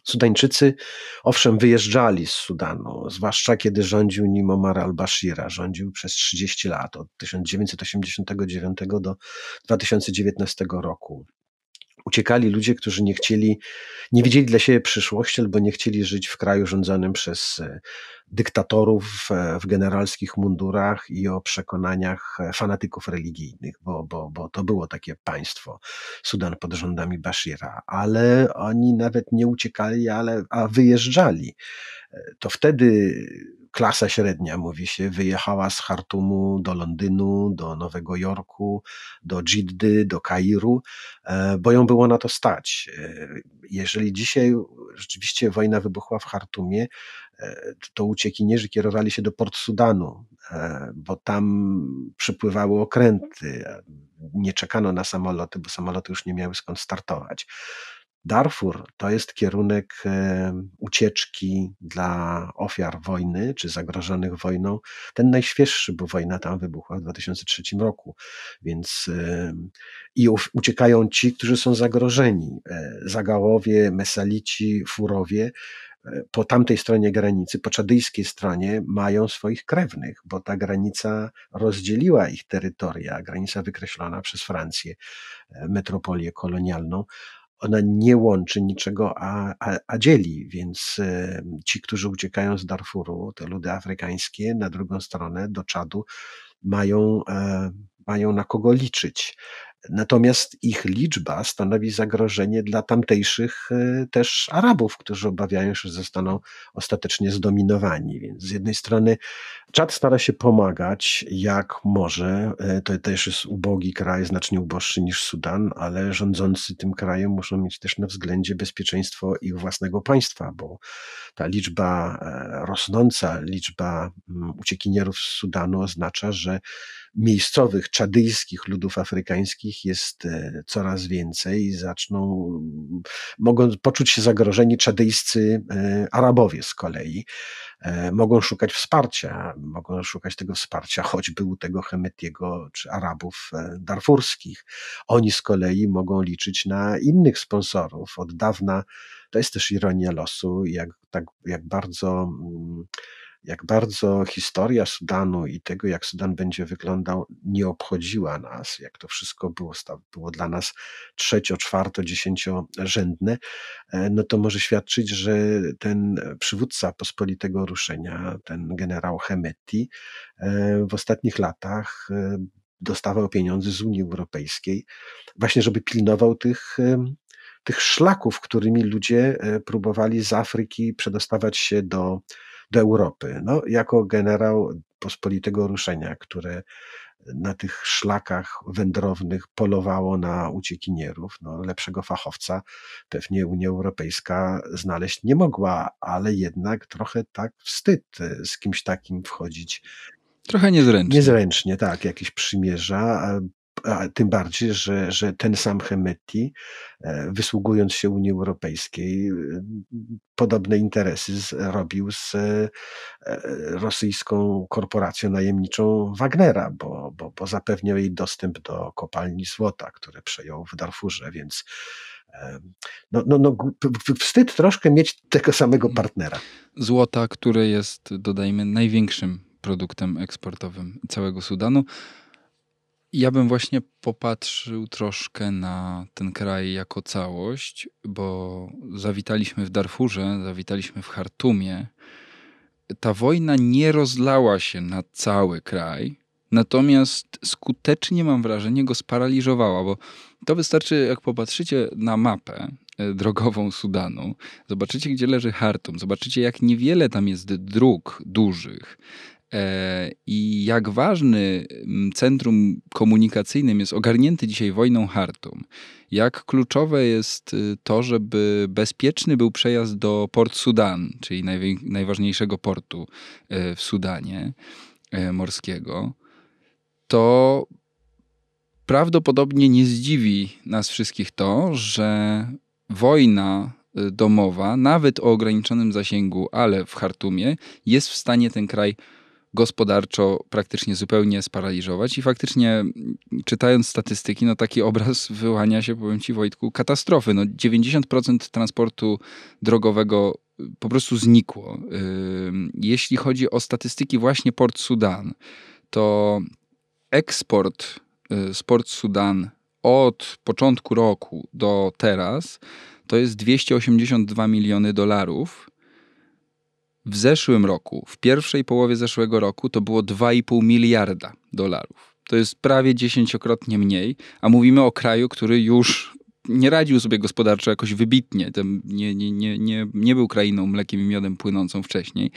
Sudańczycy owszem wyjeżdżali z Sudanu, zwłaszcza kiedy rządził nim Omar al-Bashira. Rządził przez 30 lat, od 1989 do 2019 roku uciekali ludzie, którzy nie chcieli, nie widzieli dla siebie przyszłości albo nie chcieli żyć w kraju rządzonym przez e, dyktatorów w generalskich mundurach i o przekonaniach e, fanatyków religijnych, bo, bo, bo to było takie państwo, Sudan pod rządami Bashira, ale oni nawet nie uciekali, ale, a wyjeżdżali. E, to wtedy klasa średnia, mówi się, wyjechała z Hartumu do Londynu, do Nowego Jorku, do Dżiddy, do Kairu, e, bo ją było na to stać. E, jeżeli dzisiaj rzeczywiście wojna wybuchła w Hartumie, e, to uciekinierzy kierowali się do Port Sudanu, bo tam przypływały okręty. Nie czekano na samoloty, bo samoloty już nie miały skąd startować. Darfur to jest kierunek ucieczki dla ofiar wojny czy zagrożonych wojną. Ten najświeższy, bo wojna tam wybuchła w 2003 roku, więc i uciekają ci, którzy są zagrożeni. E, Zagałowie, Mesalici, Furowie e, po tamtej stronie granicy, po czadyjskiej stronie, mają swoich krewnych, bo ta granica rozdzieliła ich terytoria, granica wykreślona przez Francję, e, metropolię kolonialną ona nie łączy niczego, a, a, a dzieli. Więc e, ci, którzy uciekają z Darfuru, te ludy afrykańskie, na drugą stronę do Czadu, mają, e, mają na kogo liczyć. Natomiast ich liczba stanowi zagrożenie dla tamtejszych e, też Arabów, którzy obawiają się, że zostaną ostatecznie zdominowani. Więc z jednej strony Czad stara się pomagać jak może. E, to też jest ubogi kraj, znacznie uboższy niż Sudan, ale rządzący tym krajem muszą mieć też na względzie bezpieczeństwo ich własnego państwa, bo ta liczba e, rosnąca, liczba mm, uciekinierów z Sudanu oznacza, że miejscowych czadyjskich ludów afrykańskich jest e, coraz więcej i zaczną, mm, mogą poczuć się zagrożeni czadyjscy e, Arabowie z kolei. E, mogą szukać wsparcia, mogą szukać tego wsparcia choćby u tego Hemetiego czy Arabów darfurskich. Oni z kolei mogą liczyć na innych sponsorów. Od dawna to jest też ironia losu, jak, tak, jak bardzo mm, jak bardzo historia Sudanu i tego, jak Sudan będzie wyglądał, nie obchodziła nas, jak to wszystko było, było dla nas trzecio, czwarto, dziesięciorzędne, e, no to może świadczyć, że ten przywódca pospolitego ruszenia, ten generał Hemeti, e, w ostatnich latach e, dostawał pieniądze z Unii Europejskiej, właśnie żeby pilnował tych, tych szlaków, którymi ludzie próbowali z Afryki przedostawać się do, do Europy. No, jako generał pospolitego ruszenia, które na tych szlakach wędrownych polowało na uciekinierów. No, lepszego fachowca pewnie Unia Europejska znaleźć nie mogła, ale jednak trochę tak wstyd e, z kimś takim wchodzić. Trochę niezręcznie. Niezręcznie, tak, jakieś przymierza. A tym bardziej, że, że ten sam Hemeti, e, wysługując się Unii Europejskiej, e, podobne interesy robił z e, rosyjską korporacją najemniczą Wagnera, bo, bo, bo zapewniał jej dostęp do kopalni złota, które przejął w Darfurze, więc no, no, no, wstyd troszkę mieć tego samego mhm. partnera. Złota, które jest, dodajmy, największym produktem eksportowym całego Sudanu. Ja bym właśnie popatrzył troszkę na ten kraj jako całość, bo zawitaliśmy w Darfurze, zawitaliśmy w Chartumie. Ta wojna nie rozlała się na cały kraj, natomiast skutecznie, mam wrażenie, go sparaliżowała, bo to wystarczy, jak popatrzycie na mapę e, drogową Sudanu, zobaczycie, gdzie leży Chartum, zobaczycie, jak niewiele tam jest dróg dużych, I jak ważny centrum komunikacyjnym jest ogarnięty dzisiaj wojną Hartum, jak kluczowe jest y, to, żeby bezpieczny był przejazd do Port Sudan, czyli najważniejszego portu e, w Sudanie e, morskiego, to prawdopodobnie nie zdziwi nas wszystkich to, że wojna y, domowa, nawet o ograniczonym zasięgu, ale w Hartumie, jest w stanie ten kraj gospodarczo praktycznie zupełnie sparaliżować i faktycznie czytając statystyki, no taki obraz wyłania się, powiem Ci Wojtku, katastrofy. No 90% transportu drogowego po prostu znikło. Jeśli chodzi o statystyki właśnie Port Sudan, to eksport y, z Port Sudan od początku roku do teraz to jest 282 miliony dolarów w zeszłym roku, w pierwszej połowie zeszłego roku, to było 2,5 miliarda dolarów. To jest prawie dziesięciokrotnie mniej, a mówimy o kraju, który już nie radził sobie gospodarczo jakoś wybitnie. Nie, nie, nie, nie, nie był krainą mlekiem i miodem płynącą wcześniej.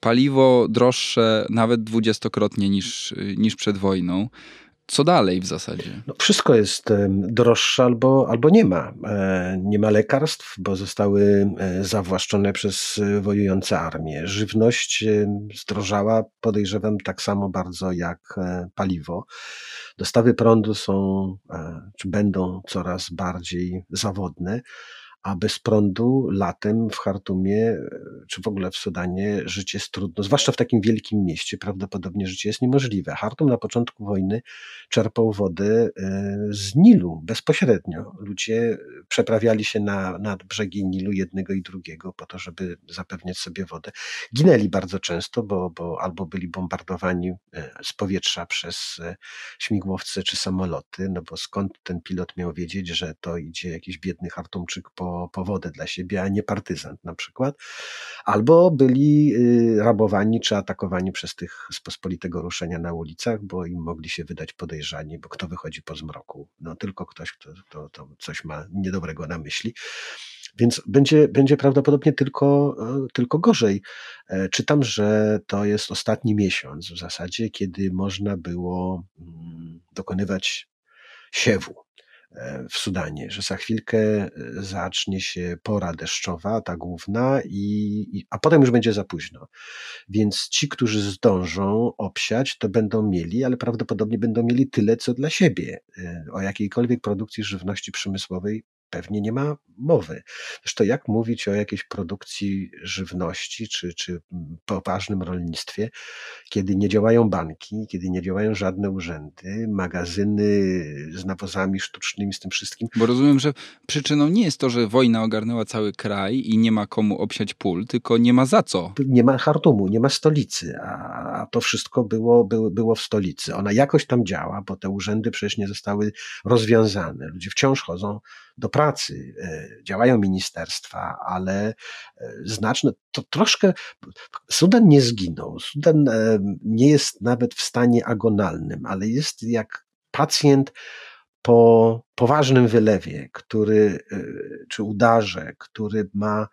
Paliwo droższe nawet dwudziestokrotnie niż, niż przed wojną co dalej w zasadzie? No, wszystko jest droższe albo, albo nie ma. E, nie ma lekarstw, bo zostały e, zawłaszczone przez e, wojujące armie. Żywność zdrożała, podejrzewam, tak samo bardzo jak paliwo. Dostawy prądu są, czy będą coraz bardziej zawodne a bez prądu latem w Chartumie, czy w ogóle w Sudanie życie jest trudno, zwłaszcza w takim wielkim mieście, prawdopodobnie życie jest niemożliwe. Chartum na początku wojny czerpał wodę e, z Nilu bezpośrednio. Ludzie przeprawiali się na, nad brzegi Nilu jednego i drugiego po to, żeby zapewniać sobie wodę. Ginęli bardzo często, bo, bo albo byli bombardowani e, z powietrza przez e, śmigłowce czy samoloty, no bo skąd ten pilot miał wiedzieć, że to idzie jakiś biedny Chartumczyk po powodę dla siebie, a nie partyzant na przykład, albo byli y, rabowani czy atakowani przez tych z pospolitego ruszenia na ulicach, bo im mogli się wydać podejrzani, bo kto wychodzi po zmroku? No tylko ktoś, kto, kto, kto coś ma niedobrego na myśli. Więc będzie, będzie prawdopodobnie tylko, e, tylko gorzej. E, czytam, że to jest ostatni miesiąc w zasadzie, kiedy można było mm, dokonywać siewu. E, w Sudanie, że za chwilkę e, zacznie się pora deszczowa, ta główna, i, a potem już będzie za późno. Więc ci, którzy zdążą obsiać, to będą mieli, ale prawdopodobnie będą mieli tyle, co dla siebie. E, o jakiejkolwiek produkcji żywności przemysłowej pewnie nie ma mowy. Zresztą jak mówić o jakiejś produkcji żywności czy, czy poważnym rolnictwie, kiedy nie działają banki, kiedy nie działają żadne urzędy, magazyny z nawozami sztucznymi, z tym wszystkim. Bo rozumiem, że przyczyną nie jest to, że wojna ogarnęła cały kraj i nie ma komu obsiać pól, tylko nie ma za co. Nie ma Hartumu, nie ma stolicy, a to wszystko było, było, było w stolicy. Ona jakoś tam działa, bo te urzędy przecież nie zostały rozwiązane. Ludzie wciąż chodzą do pracy, e, działają ministerstwa, ale e, znaczne, to troszkę, Sudan nie zginął, Sudan nie jest nawet w stanie agonalnym, ale jest jak pacjent po poważnym wylewie, który, czy udarze, który ma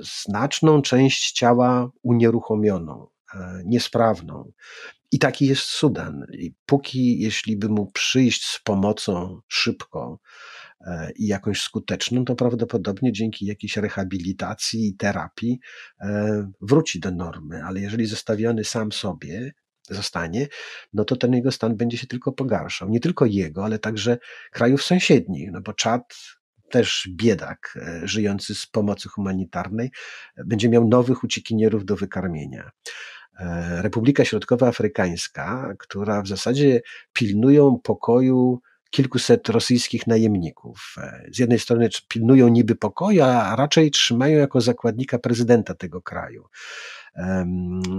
znaczną część ciała unieruchomioną, niesprawną. I taki jest Sudan. I póki, jeśli by mu przyjść z pomocą szybko e, i jakąś skuteczną, to prawdopodobnie dzięki jakiejś rehabilitacji i terapii e, wróci do normy. Ale jeżeli zostawiony sam sobie zostanie, no to ten jego stan będzie się tylko pogarszał. Nie tylko jego, ale także krajów sąsiednich, no bo Czad też biedak e, żyjący z pomocy humanitarnej będzie miał nowych uciekinierów do wykarmienia. E, Republika Środkowoafrykańska, która w zasadzie pilnują pokoju kilkuset rosyjskich najemników. E, z jednej strony pilnują niby pokoju, a raczej trzymają jako zakładnika prezydenta tego kraju.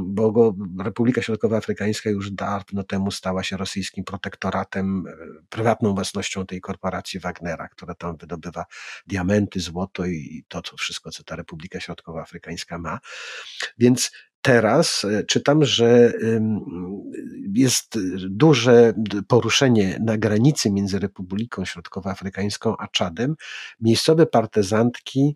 Bo Republika Środkowoafrykańska już dawno temu stała się rosyjskim protektoratem, e, prywatną własnością tej korporacji Wagnera, która tam wydobywa diamenty, złoto i to, to wszystko, co ta Republika Środkowoafrykańska ma. Więc teraz e, czytam, że jest duże poruszenie na granicy między Republiką Środkowoafrykańską a Czadem. Miejscowe partyzantki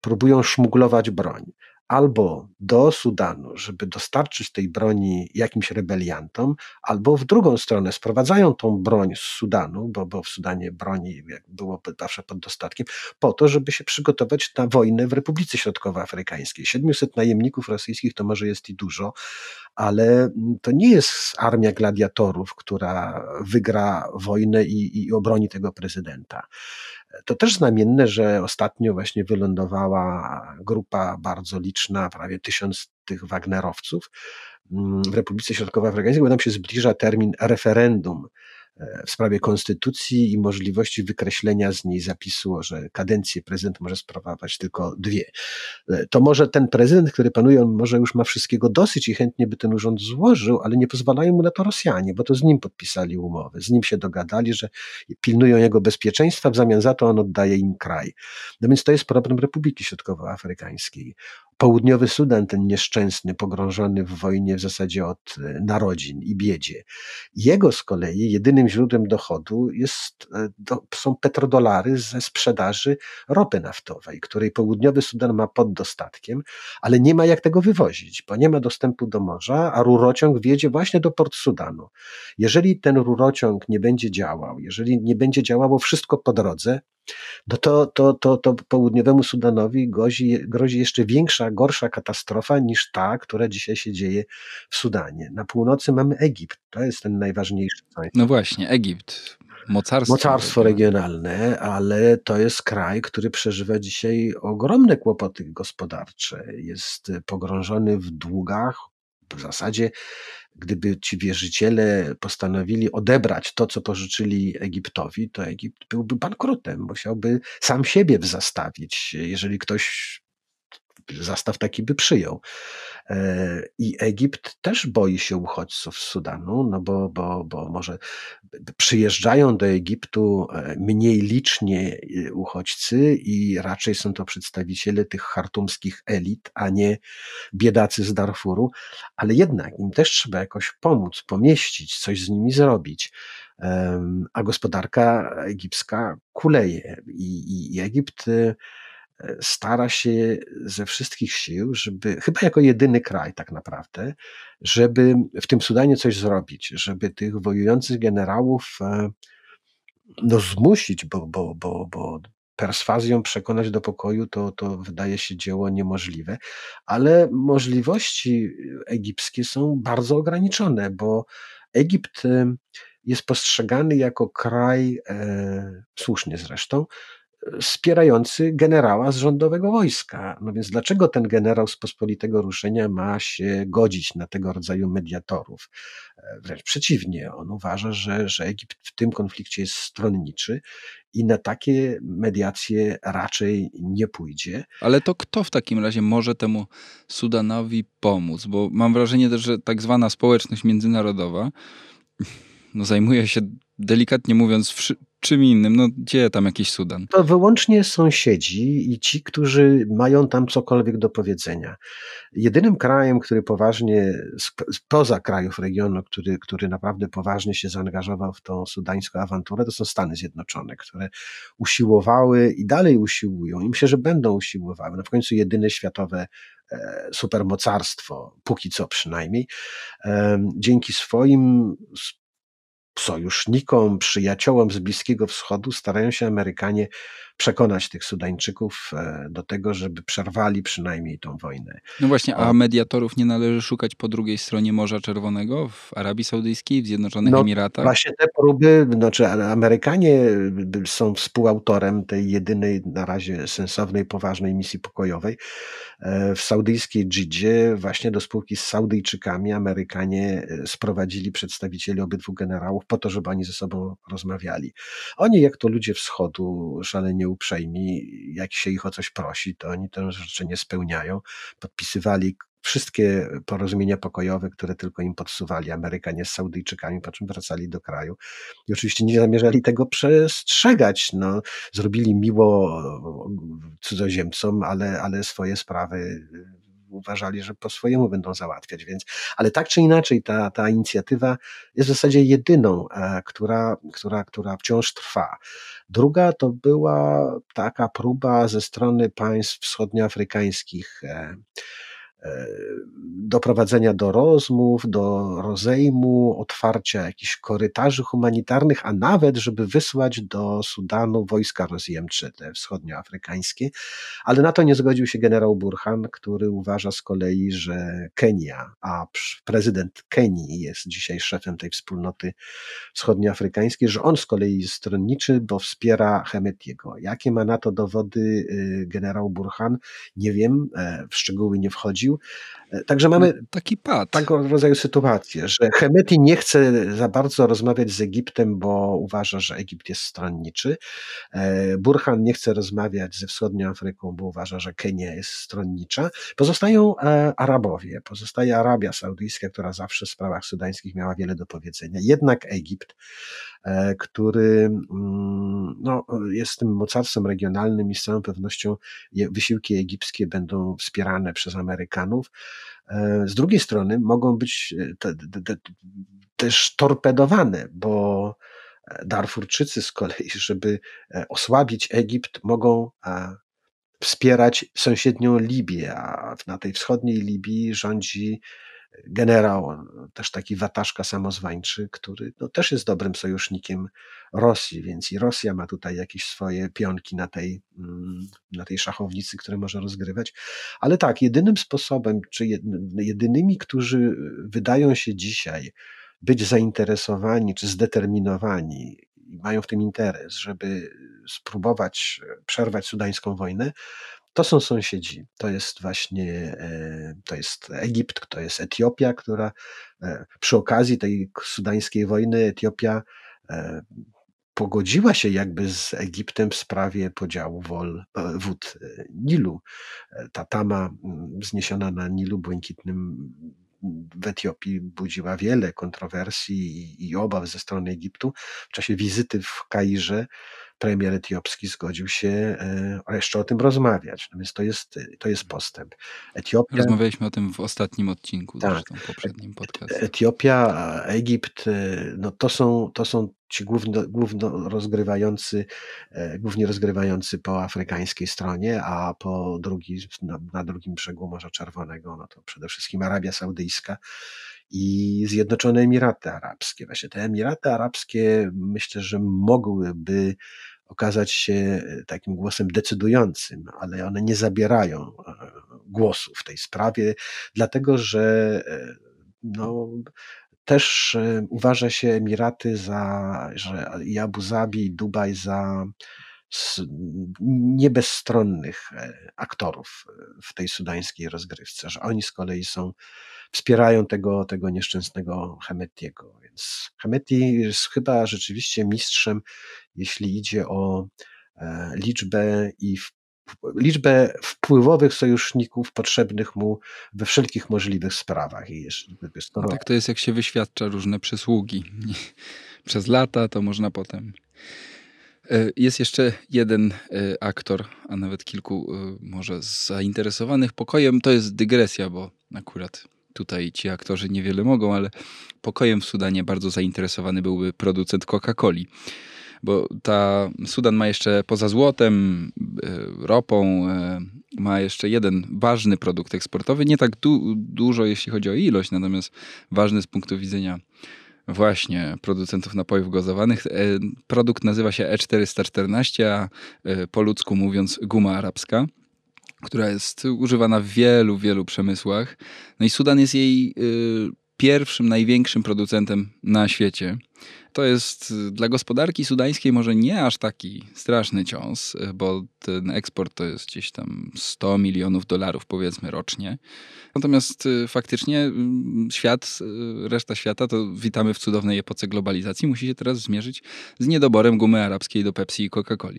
próbują szmuglować broń albo do Sudanu, żeby dostarczyć tej broni jakimś rebeliantom, albo w drugą stronę sprowadzają tą broń z Sudanu, bo, bo w Sudanie broni było zawsze pod dostatkiem, po to, żeby się przygotować na wojnę w Republice Środkowoafrykańskiej. 700 najemników rosyjskich to może jest i dużo, ale to nie jest armia gladiatorów, która wygra wojnę i, i obroni tego prezydenta. To też znamienne, że ostatnio właśnie wylądowała grupa bardzo liczna, prawie tysiąc tych Wagnerowców mm, w Republice Środkowoafrykańskiej, bo nam się zbliża termin referendum w sprawie konstytucji i możliwości wykreślenia z niej zapisu, że kadencję prezydent może sprawować tylko dwie. E, to może ten prezydent, który panuje, on może już ma wszystkiego dosyć i chętnie by ten urząd złożył, ale nie pozwalają mu na to Rosjanie, bo to z nim podpisali umowę, z nim się dogadali, że pilnują jego bezpieczeństwa, w zamian za to on oddaje im kraj. No więc to jest problem Republiki Środkowoafrykańskiej. Południowy Sudan, ten nieszczęsny, pogrążony w wojnie w zasadzie od e, narodzin i biedzie. Jego z kolei jedynym źródłem dochodu jest, e, są petrodolary ze sprzedaży ropy naftowej, której południowy Sudan ma pod dostatkiem, ale nie ma jak tego wywozić, bo nie ma dostępu do morza, a rurociąg wiedzie właśnie do port Sudanu. Jeżeli ten rurociąg nie będzie działał, jeżeli nie będzie działało wszystko po drodze, no to, to, to, to południowemu Sudanowi grozi, grozi jeszcze większa, gorsza katastrofa niż ta, która dzisiaj się dzieje w Sudanie. Na północy mamy Egipt, to jest ten najważniejszy. No właśnie, Egipt. Mocarstwo, Mocarstwo regionalne, ale to jest kraj, który przeżywa dzisiaj ogromne kłopoty gospodarcze. Jest pogrążony w długach, w zasadzie gdyby ci wierzyciele postanowili odebrać to, co pożyczyli Egiptowi, to Egipt byłby bankrutem, musiałby sam siebie zastawić, jeżeli ktoś zastaw taki by przyjął. E, I Egipt też boi się uchodźców z Sudanu, no bo, bo, bo może przyjeżdżają do Egiptu e, mniej licznie e, uchodźcy i raczej są to przedstawiciele tych chartumskich elit, a nie biedacy z Darfuru, ale jednak im też trzeba jakoś pomóc, pomieścić, coś z nimi zrobić. A gospodarka egipska kuleje i, i Egipt stara się ze wszystkich sił, żeby, chyba jako jedyny kraj tak naprawdę, żeby w tym Sudanie coś zrobić, żeby tych wojujących generałów e, no, zmusić, bo, bo, bo, bo perswazją przekonać do pokoju, to, to wydaje się dzieło niemożliwe, ale możliwości egipskie są bardzo ograniczone, bo Egipt e, jest postrzegany jako kraj, e, słusznie zresztą, wspierający generała z rządowego wojska. No więc dlaczego ten generał z pospolitego ruszenia ma się godzić na tego rodzaju mediatorów? E, wręcz przeciwnie, on uważa, że, że Egipt w tym konflikcie jest stronniczy i na takie mediacje raczej nie pójdzie. Ale to kto w takim razie może temu Sudanowi pomóc? Bo mam wrażenie też, że tak zwana społeczność międzynarodowa no, zajmuje się delikatnie mówiąc czym innym. No gdzie tam jakiś Sudan? To wyłącznie sąsiedzi i ci, którzy mają tam cokolwiek do powiedzenia. Jedynym krajem, który poważnie, poza krajów regionu, który, który naprawdę poważnie się zaangażował w tą sudańską awanturę, to są Stany Zjednoczone, które usiłowały i dalej usiłują i myślę, że będą usiłowały. No w końcu jedyne światowe e, supermocarstwo, póki co przynajmniej, dzięki swoim sojusznikom, przyjaciołom z Bliskiego Wschodu starają się Amerykanie przekonać tych Sudańczyków e, do tego, żeby przerwali przynajmniej tą wojnę. No właśnie, a mediatorów nie należy szukać po drugiej stronie Morza Czerwonego, w Arabii Saudyjskiej, w Zjednoczonych no, Emiratach? Właśnie te próby, znaczy Amerykanie są współautorem tej jedynej na razie sensownej, poważnej misji pokojowej. E, w saudyjskiej Dżidzie właśnie do spółki z Saudyjczykami Amerykanie e, sprowadzili przedstawicieli obydwu generałów po to, żeby oni ze sobą rozmawiali. Oni, jak to ludzie wschodu, szalenie uprzejmi, jak się ich o coś prosi, to oni te rzeczy nie spełniają. Podpisywali wszystkie porozumienia pokojowe, które tylko im podsuwali Amerykanie z Saudyjczykami, po czym wracali do kraju. I oczywiście nie zamierzali tego przestrzegać. No, zrobili miło cudzoziemcom, ale, ale swoje sprawy uważali, że po swojemu będą załatwiać. Więc, ale tak czy inaczej, ta, ta inicjatywa jest w zasadzie jedyną, e, która, która, która wciąż trwa. Druga to była taka próba ze strony państw wschodnioafrykańskich. Doprowadzenia do rozmów, do rozejmu, otwarcia jakichś korytarzy humanitarnych, a nawet, żeby wysłać do Sudanu wojska rozjemcze, te wschodnioafrykańskie. Ale na to nie zgodził się generał Burhan, który uważa z kolei, że Kenia, a prezydent Kenii jest dzisiaj szefem tej wspólnoty wschodnioafrykańskiej, że on z kolei jest stronniczy, bo wspiera Hemetiego. Jakie ma na to dowody y, generał Burhan? Nie wiem, e, w szczegóły nie wchodzi E, także mamy no, taki pad. taką rodzaju sytuację, że Hemeti nie chce za bardzo rozmawiać z Egiptem, bo uważa, że Egipt jest stronniczy. E, Burhan nie chce rozmawiać ze wschodnią Afryką, bo uważa, że Kenia jest stronnicza. Pozostają e, Arabowie, pozostaje Arabia Saudyjska, która zawsze w sprawach sudańskich miała wiele do powiedzenia. Jednak Egipt, który mm, no, jest tym mocarstwem regionalnym i z całą pewnością wysiłki egipskie będą wspierane przez Amerykanów. E, z drugiej strony mogą być e, te, te, te, też torpedowane, bo e, Darfurczycy z kolei, żeby osłabić Egipt, mogą wspierać sąsiednią Libię, a na tej wschodniej Libii rządzi generał, też taki wataszka samozwańczy, który no, też jest dobrym sojusznikiem Rosji, więc i Rosja ma tutaj jakieś swoje pionki na tej, mm, na tej szachownicy, które może rozgrywać. Ale tak, jedynym sposobem, czy jedynymi, którzy wydają się dzisiaj być zainteresowani czy zdeterminowani i mają w tym interes, żeby spróbować przerwać sudańską wojnę, to są sąsiedzi. To jest właśnie e, to jest Egipt, to jest Etiopia, która e, przy okazji tej sudańskiej wojny Etiopia e, pogodziła się jakby z Egiptem w sprawie podziału wol, wód Nilu. Ta tama wzniesiona na Nilu Błękitnym w Etiopii budziła wiele kontrowersji i, i obaw ze strony Egiptu. W czasie wizyty w Kairze premier etiopski zgodził się e, jeszcze o tym rozmawiać. No więc to jest, to jest postęp. Etiopia, Rozmawialiśmy o tym w ostatnim odcinku, tak, zresztą poprzednim podcastie. Etiopia, Egipt, e, no to są, to są ci główno, główno rozgrywający, e, głównie rozgrywający po afrykańskiej stronie, a po drugi, na, na drugim brzegu Morza Czerwonego, no to przede wszystkim Arabia Saudyjska i Zjednoczone Emiraty Arabskie. Właśnie te Emiraty Arabskie myślę, że mogłyby okazać się e, takim głosem decydującym, ale one nie zabierają e, głosu w tej sprawie, dlatego że no, też uważa się Emiraty za, że i Abu Zabi, i Dubaj za niebezstronnych aktorów w tej sudańskiej rozgrywce, że oni z kolei są wspierają tego, tego nieszczęsnego Hemetiego. Więc Hemeti jest chyba rzeczywiście mistrzem, jeśli idzie o e, liczbę i liczbę wpływowych sojuszników potrzebnych mu we wszelkich możliwych sprawach. I skoro... no tak to jest, jak się wyświadcza różne przysługi. Przez lata to można potem E, jest jeszcze jeden e, aktor, a nawet kilku e, może zainteresowanych pokojem. To jest dygresja, bo akurat tutaj ci aktorzy niewiele mogą, ale pokojem w Sudanie bardzo zainteresowany byłby producent Coca-Coli. Bo ta Sudan ma jeszcze poza złotem, ropą, ma jeszcze jeden ważny produkt eksportowy. Nie tak du dużo, jeśli chodzi o ilość, natomiast ważny z punktu widzenia właśnie producentów napojów gazowanych. E, produkt nazywa się E414, a e, po ludzku mówiąc guma arabska która jest używana w wielu, wielu przemysłach. No i Sudan jest jej pierwszym, największym producentem na świecie. To jest y, dla gospodarki sudańskiej może nie aż taki straszny cios, y, bo ten eksport to jest gdzieś tam 100 milionów dolarów powiedzmy rocznie. Natomiast y, faktycznie świat, reszta świata, to witamy w cudownej epoce globalizacji, musi się teraz zmierzyć z niedoborem gumy arabskiej do Pepsi i Coca-Coli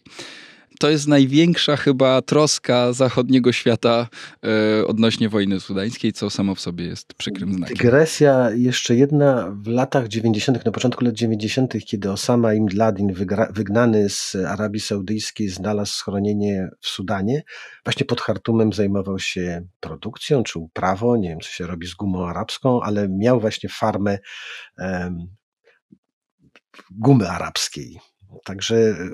to jest największa chyba troska zachodniego świata e, odnośnie wojny sudańskiej, co samo w sobie jest przykrym znakiem. Dygresja jeszcze jedna. W latach 90., na początku lat 90., kiedy Osama Ibn Laden, wygnany z Arabii Saudyjskiej, znalazł schronienie w Sudanie, właśnie pod Hartumem zajmował się produkcją czy uprawą, nie wiem co się robi z gumą arabską, ale miał właśnie farmę um, gumy arabskiej Także e,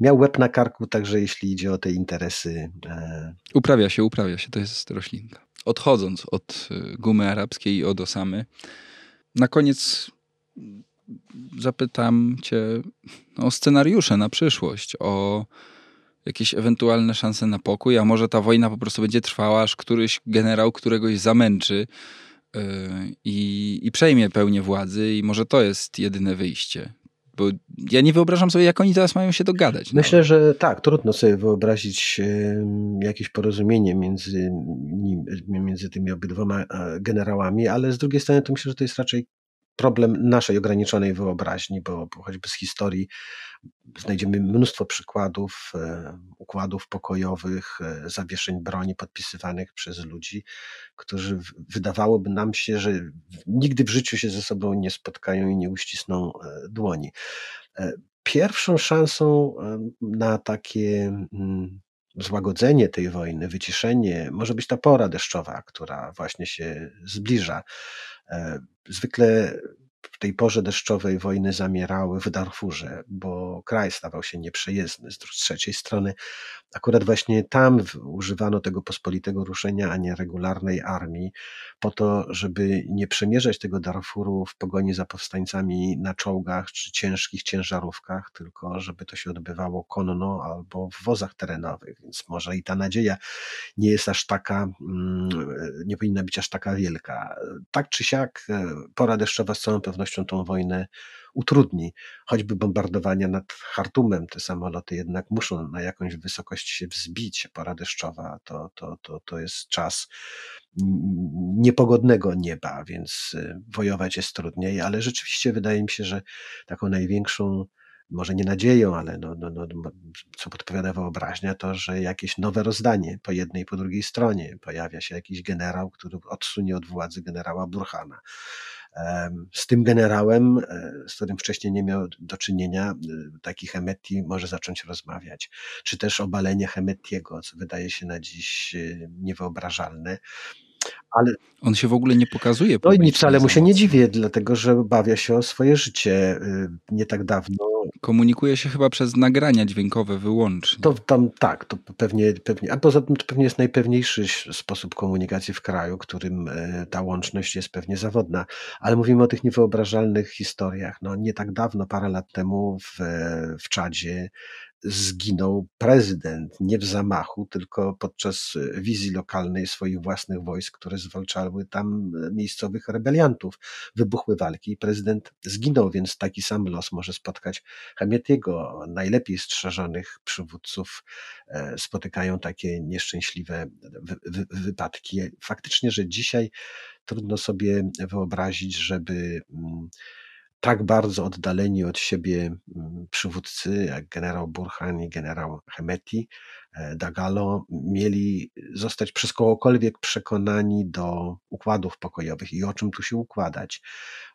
miał łeb na karku, także jeśli idzie o te interesy. E, uprawia się, uprawia się, to jest roślinka. Odchodząc od e, gumy arabskiej i od osamy, na koniec zapytam Cię o scenariusze na przyszłość, o jakieś ewentualne szanse na pokój, a może ta wojna po prostu będzie trwała, aż któryś generał któregoś zamęczy i, i przejmie pełnię władzy, i może to jest jedyne wyjście. Bo ja nie wyobrażam sobie, jak oni teraz mają się dogadać. No. Myślę, że tak, trudno sobie wyobrazić jakieś porozumienie między, między tymi obydwoma e, generałami, ale z drugiej strony to myślę, że to jest raczej problem naszej ograniczonej wyobraźni, bo choćby z historii znajdziemy mnóstwo przykładów e, układów pokojowych, e, zawieszeń broni podpisywanych przez ludzi, którzy wydawałoby nam się, że nigdy w życiu się ze sobą nie spotkają i nie uścisną e, dłoni. Pierwszą szansą na takie mm, złagodzenie tej wojny, wyciszenie, może być ta pora deszczowa, która właśnie się zbliża. Zwykle w tej porze deszczowej wojny zamierały w Darfurze, bo kraj stawał się nieprzejezdny. Z trzeciej strony, akurat właśnie tam używano tego pospolitego ruszenia, a nie regularnej armii, po to, żeby nie przemierzać tego Darfuru w pogoni za powstańcami na czołgach czy ciężkich ciężarówkach, tylko żeby to się odbywało konno albo w wozach terenowych. Więc może i ta nadzieja nie jest aż taka, mm, nie powinna być aż taka wielka. Tak czy siak, e, pora deszczowa z całą pewnością tą wojnę utrudni. Choćby bombardowania nad Hartumem, te samoloty jednak muszą na jakąś wysokość się wzbić. Pora deszczowa to, to, to, to jest czas niepogodnego nieba, więc y, wojować jest trudniej, ale rzeczywiście wydaje mi się, że taką największą może nie nadzieją, ale no, no, no, co podpowiada wyobraźnia, to, że jakieś nowe rozdanie po jednej i po drugiej stronie pojawia się jakiś generał, który odsunie od władzy generała Burhana z tym generałem, e, z którym wcześniej nie miał do czynienia, e, taki Hemeti może zacząć rozmawiać. Czy też obalenie Hemetiego, co wydaje się na dziś e, niewyobrażalne. Ale on się w ogóle nie pokazuje. No i wcale mu się nie dziwię, dlatego że bawia się o swoje życie. Nie tak dawno Komunikuje się chyba przez nagrania dźwiękowe wyłącznie. To tam tak, to pewnie, pewnie, a poza tym to pewnie jest najpewniejszy sposób komunikacji w kraju, którym e, ta łączność jest pewnie zawodna. Ale mówimy o tych niewyobrażalnych historiach. No, nie tak dawno, parę lat temu w, w Czadzie zginął prezydent nie w zamachu, tylko podczas e, wizji lokalnej swoich własnych wojsk, które zwalczały tam e, miejscowych rebeliantów. Wybuchły walki i prezydent zginął, więc taki sam los może spotkać Hamietiego. Najlepiej strzeżonych przywódców e, spotykają takie nieszczęśliwe wypadki. Faktycznie, że dzisiaj trudno sobie wyobrazić, żeby mm, tak bardzo oddaleni od siebie mm, przywódcy jak generał Burhan i generał Hemeti, Dagalo, mieli zostać przez kogokolwiek przekonani do układów pokojowych i o czym tu się układać.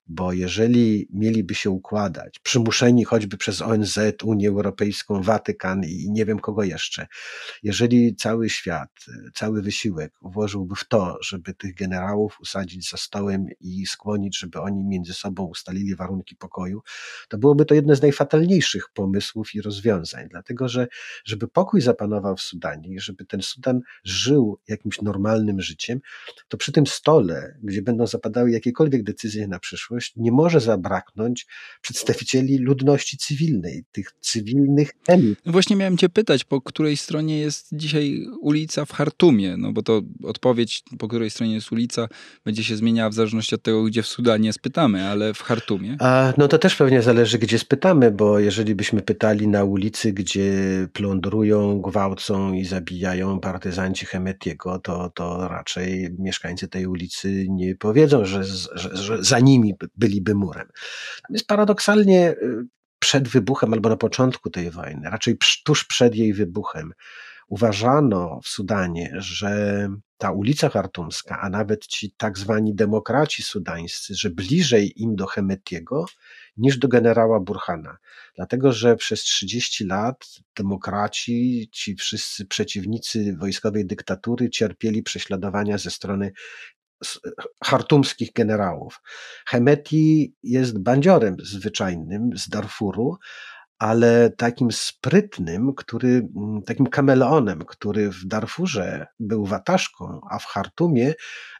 Bo jeżeli mieliby się układać, przymuszeni choćby przez ONZ, Unię Europejską, Watykan i nie wiem kogo jeszcze, jeżeli cały świat, cały wysiłek włożyłby w to, żeby tych generałów usadzić za stołem i skłonić, żeby oni między sobą ustalili warunki pokoju, to byłoby to jedne z najfatalniejszych pomysłów i rozwiązań, dlatego że żeby pokój zapanował w Sudanie i żeby ten Sudan żył jakimś normalnym życiem, to przy tym stole, gdzie będą zapadały jakiekolwiek decyzje na przyszłość, nie może zabraknąć przedstawicieli ludności cywilnej, tych cywilnych elit. No właśnie miałem cię pytać, po której stronie jest dzisiaj ulica w Hartumie, no bo to odpowiedź, po której stronie jest ulica, będzie się zmieniała w zależności od tego, gdzie w Sudanie spytamy, ale w Hartumie? A, no to też pewnie zależy, gdzie spytamy, bo jeżeli byśmy pytali na ulicy, gdzie plądrują, gwałcą i zabijają partyzanci Hemetiego, to, to raczej mieszkańcy tej ulicy nie powiedzą, że, że, że za nimi byliby murem. Jest paradoksalnie y, przed wybuchem albo na początku tej wojny, raczej tuż przed jej wybuchem, uważano w Sudanie, że ta ulica Hartumska, a nawet ci tak zwani demokraci sudańscy, że bliżej im do Hemetiego niż do generała Burhana. Dlatego, że przez 30 lat demokraci, ci wszyscy przeciwnicy wojskowej dyktatury cierpieli prześladowania ze strony chartumskich generałów. Hemeti jest bandziorem zwyczajnym z Darfuru, ale takim sprytnym, który, mm, takim kameleonem, który w Darfurze był wataszką, a w Hartumie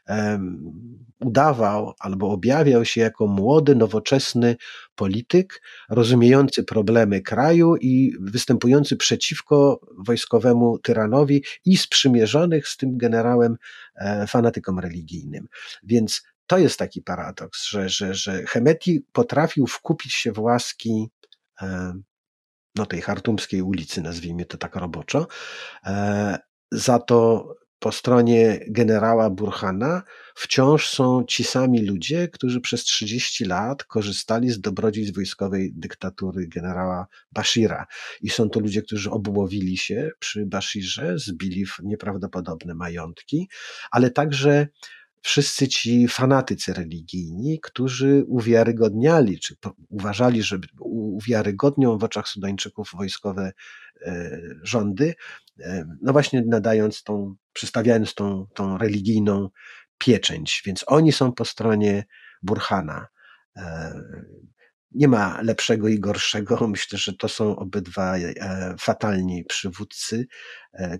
um, udawał albo objawiał się jako młody, nowoczesny polityk, rozumiejący problemy kraju i występujący przeciwko wojskowemu tyranowi i sprzymierzonych z tym generałem e, fanatykom religijnym. Więc to jest taki paradoks, że, że, że Hemeti potrafił wkupić się w łaski no tej chartumskiej ulicy, nazwijmy to tak roboczo. E, za to po stronie generała Burhana wciąż są ci sami ludzie, którzy przez 30 lat korzystali z dobrodziejstw wojskowej dyktatury generała Bashira. I są to ludzie, którzy obłowili się przy Bashirze, zbili nieprawdopodobne majątki, ale także wszyscy ci fanatycy religijni, którzy uwiarygodniali, czy uważali, że uwiarygodnią w oczach Sudańczyków wojskowe e, rządy, e, no właśnie nadając tą, przystawiając tą, tą religijną pieczęć. Więc oni są po stronie Burhana. E, nie ma lepszego i gorszego. Myślę, że to są obydwa fatalni przywódcy,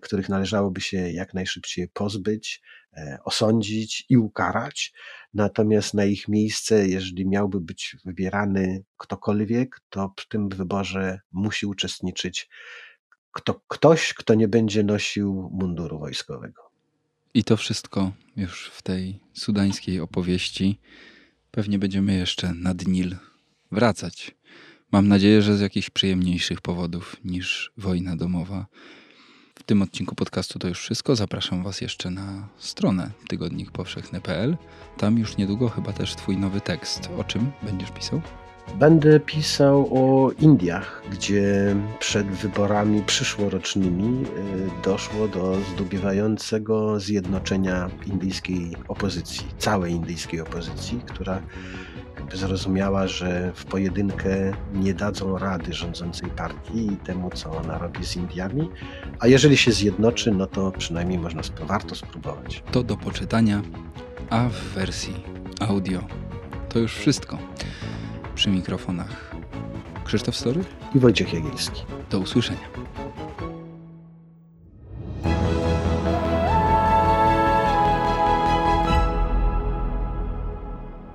których należałoby się jak najszybciej pozbyć. E, osądzić i ukarać. Natomiast na ich miejsce, jeżeli miałby być wybierany ktokolwiek, to w tym wyborze musi uczestniczyć kto, ktoś, kto nie będzie nosił munduru wojskowego. I to wszystko już w tej sudańskiej opowieści. Pewnie będziemy jeszcze nad Nil wracać. Mam nadzieję, że z jakichś przyjemniejszych powodów niż wojna domowa. W tym odcinku podcastu to już wszystko. Zapraszam Was jeszcze na stronę tygodnikpowszechny.pl. Tam już niedługo chyba też Twój nowy tekst. O czym będziesz pisał? Będę pisał o Indiach, gdzie przed wyborami przyszłorocznymi y, doszło do zdubiewającego zjednoczenia indyjskiej opozycji, całej indyjskiej opozycji, która zrozumiała, że w pojedynkę nie dadzą rady rządzącej partii i temu, co ona robi z Indiami, a jeżeli się zjednoczy, no to przynajmniej można, warto spróbować. To do poczytania, a w wersji audio to już wszystko. Przy mikrofonach Krzysztof Story i Wojciech Jagielski. Do usłyszenia.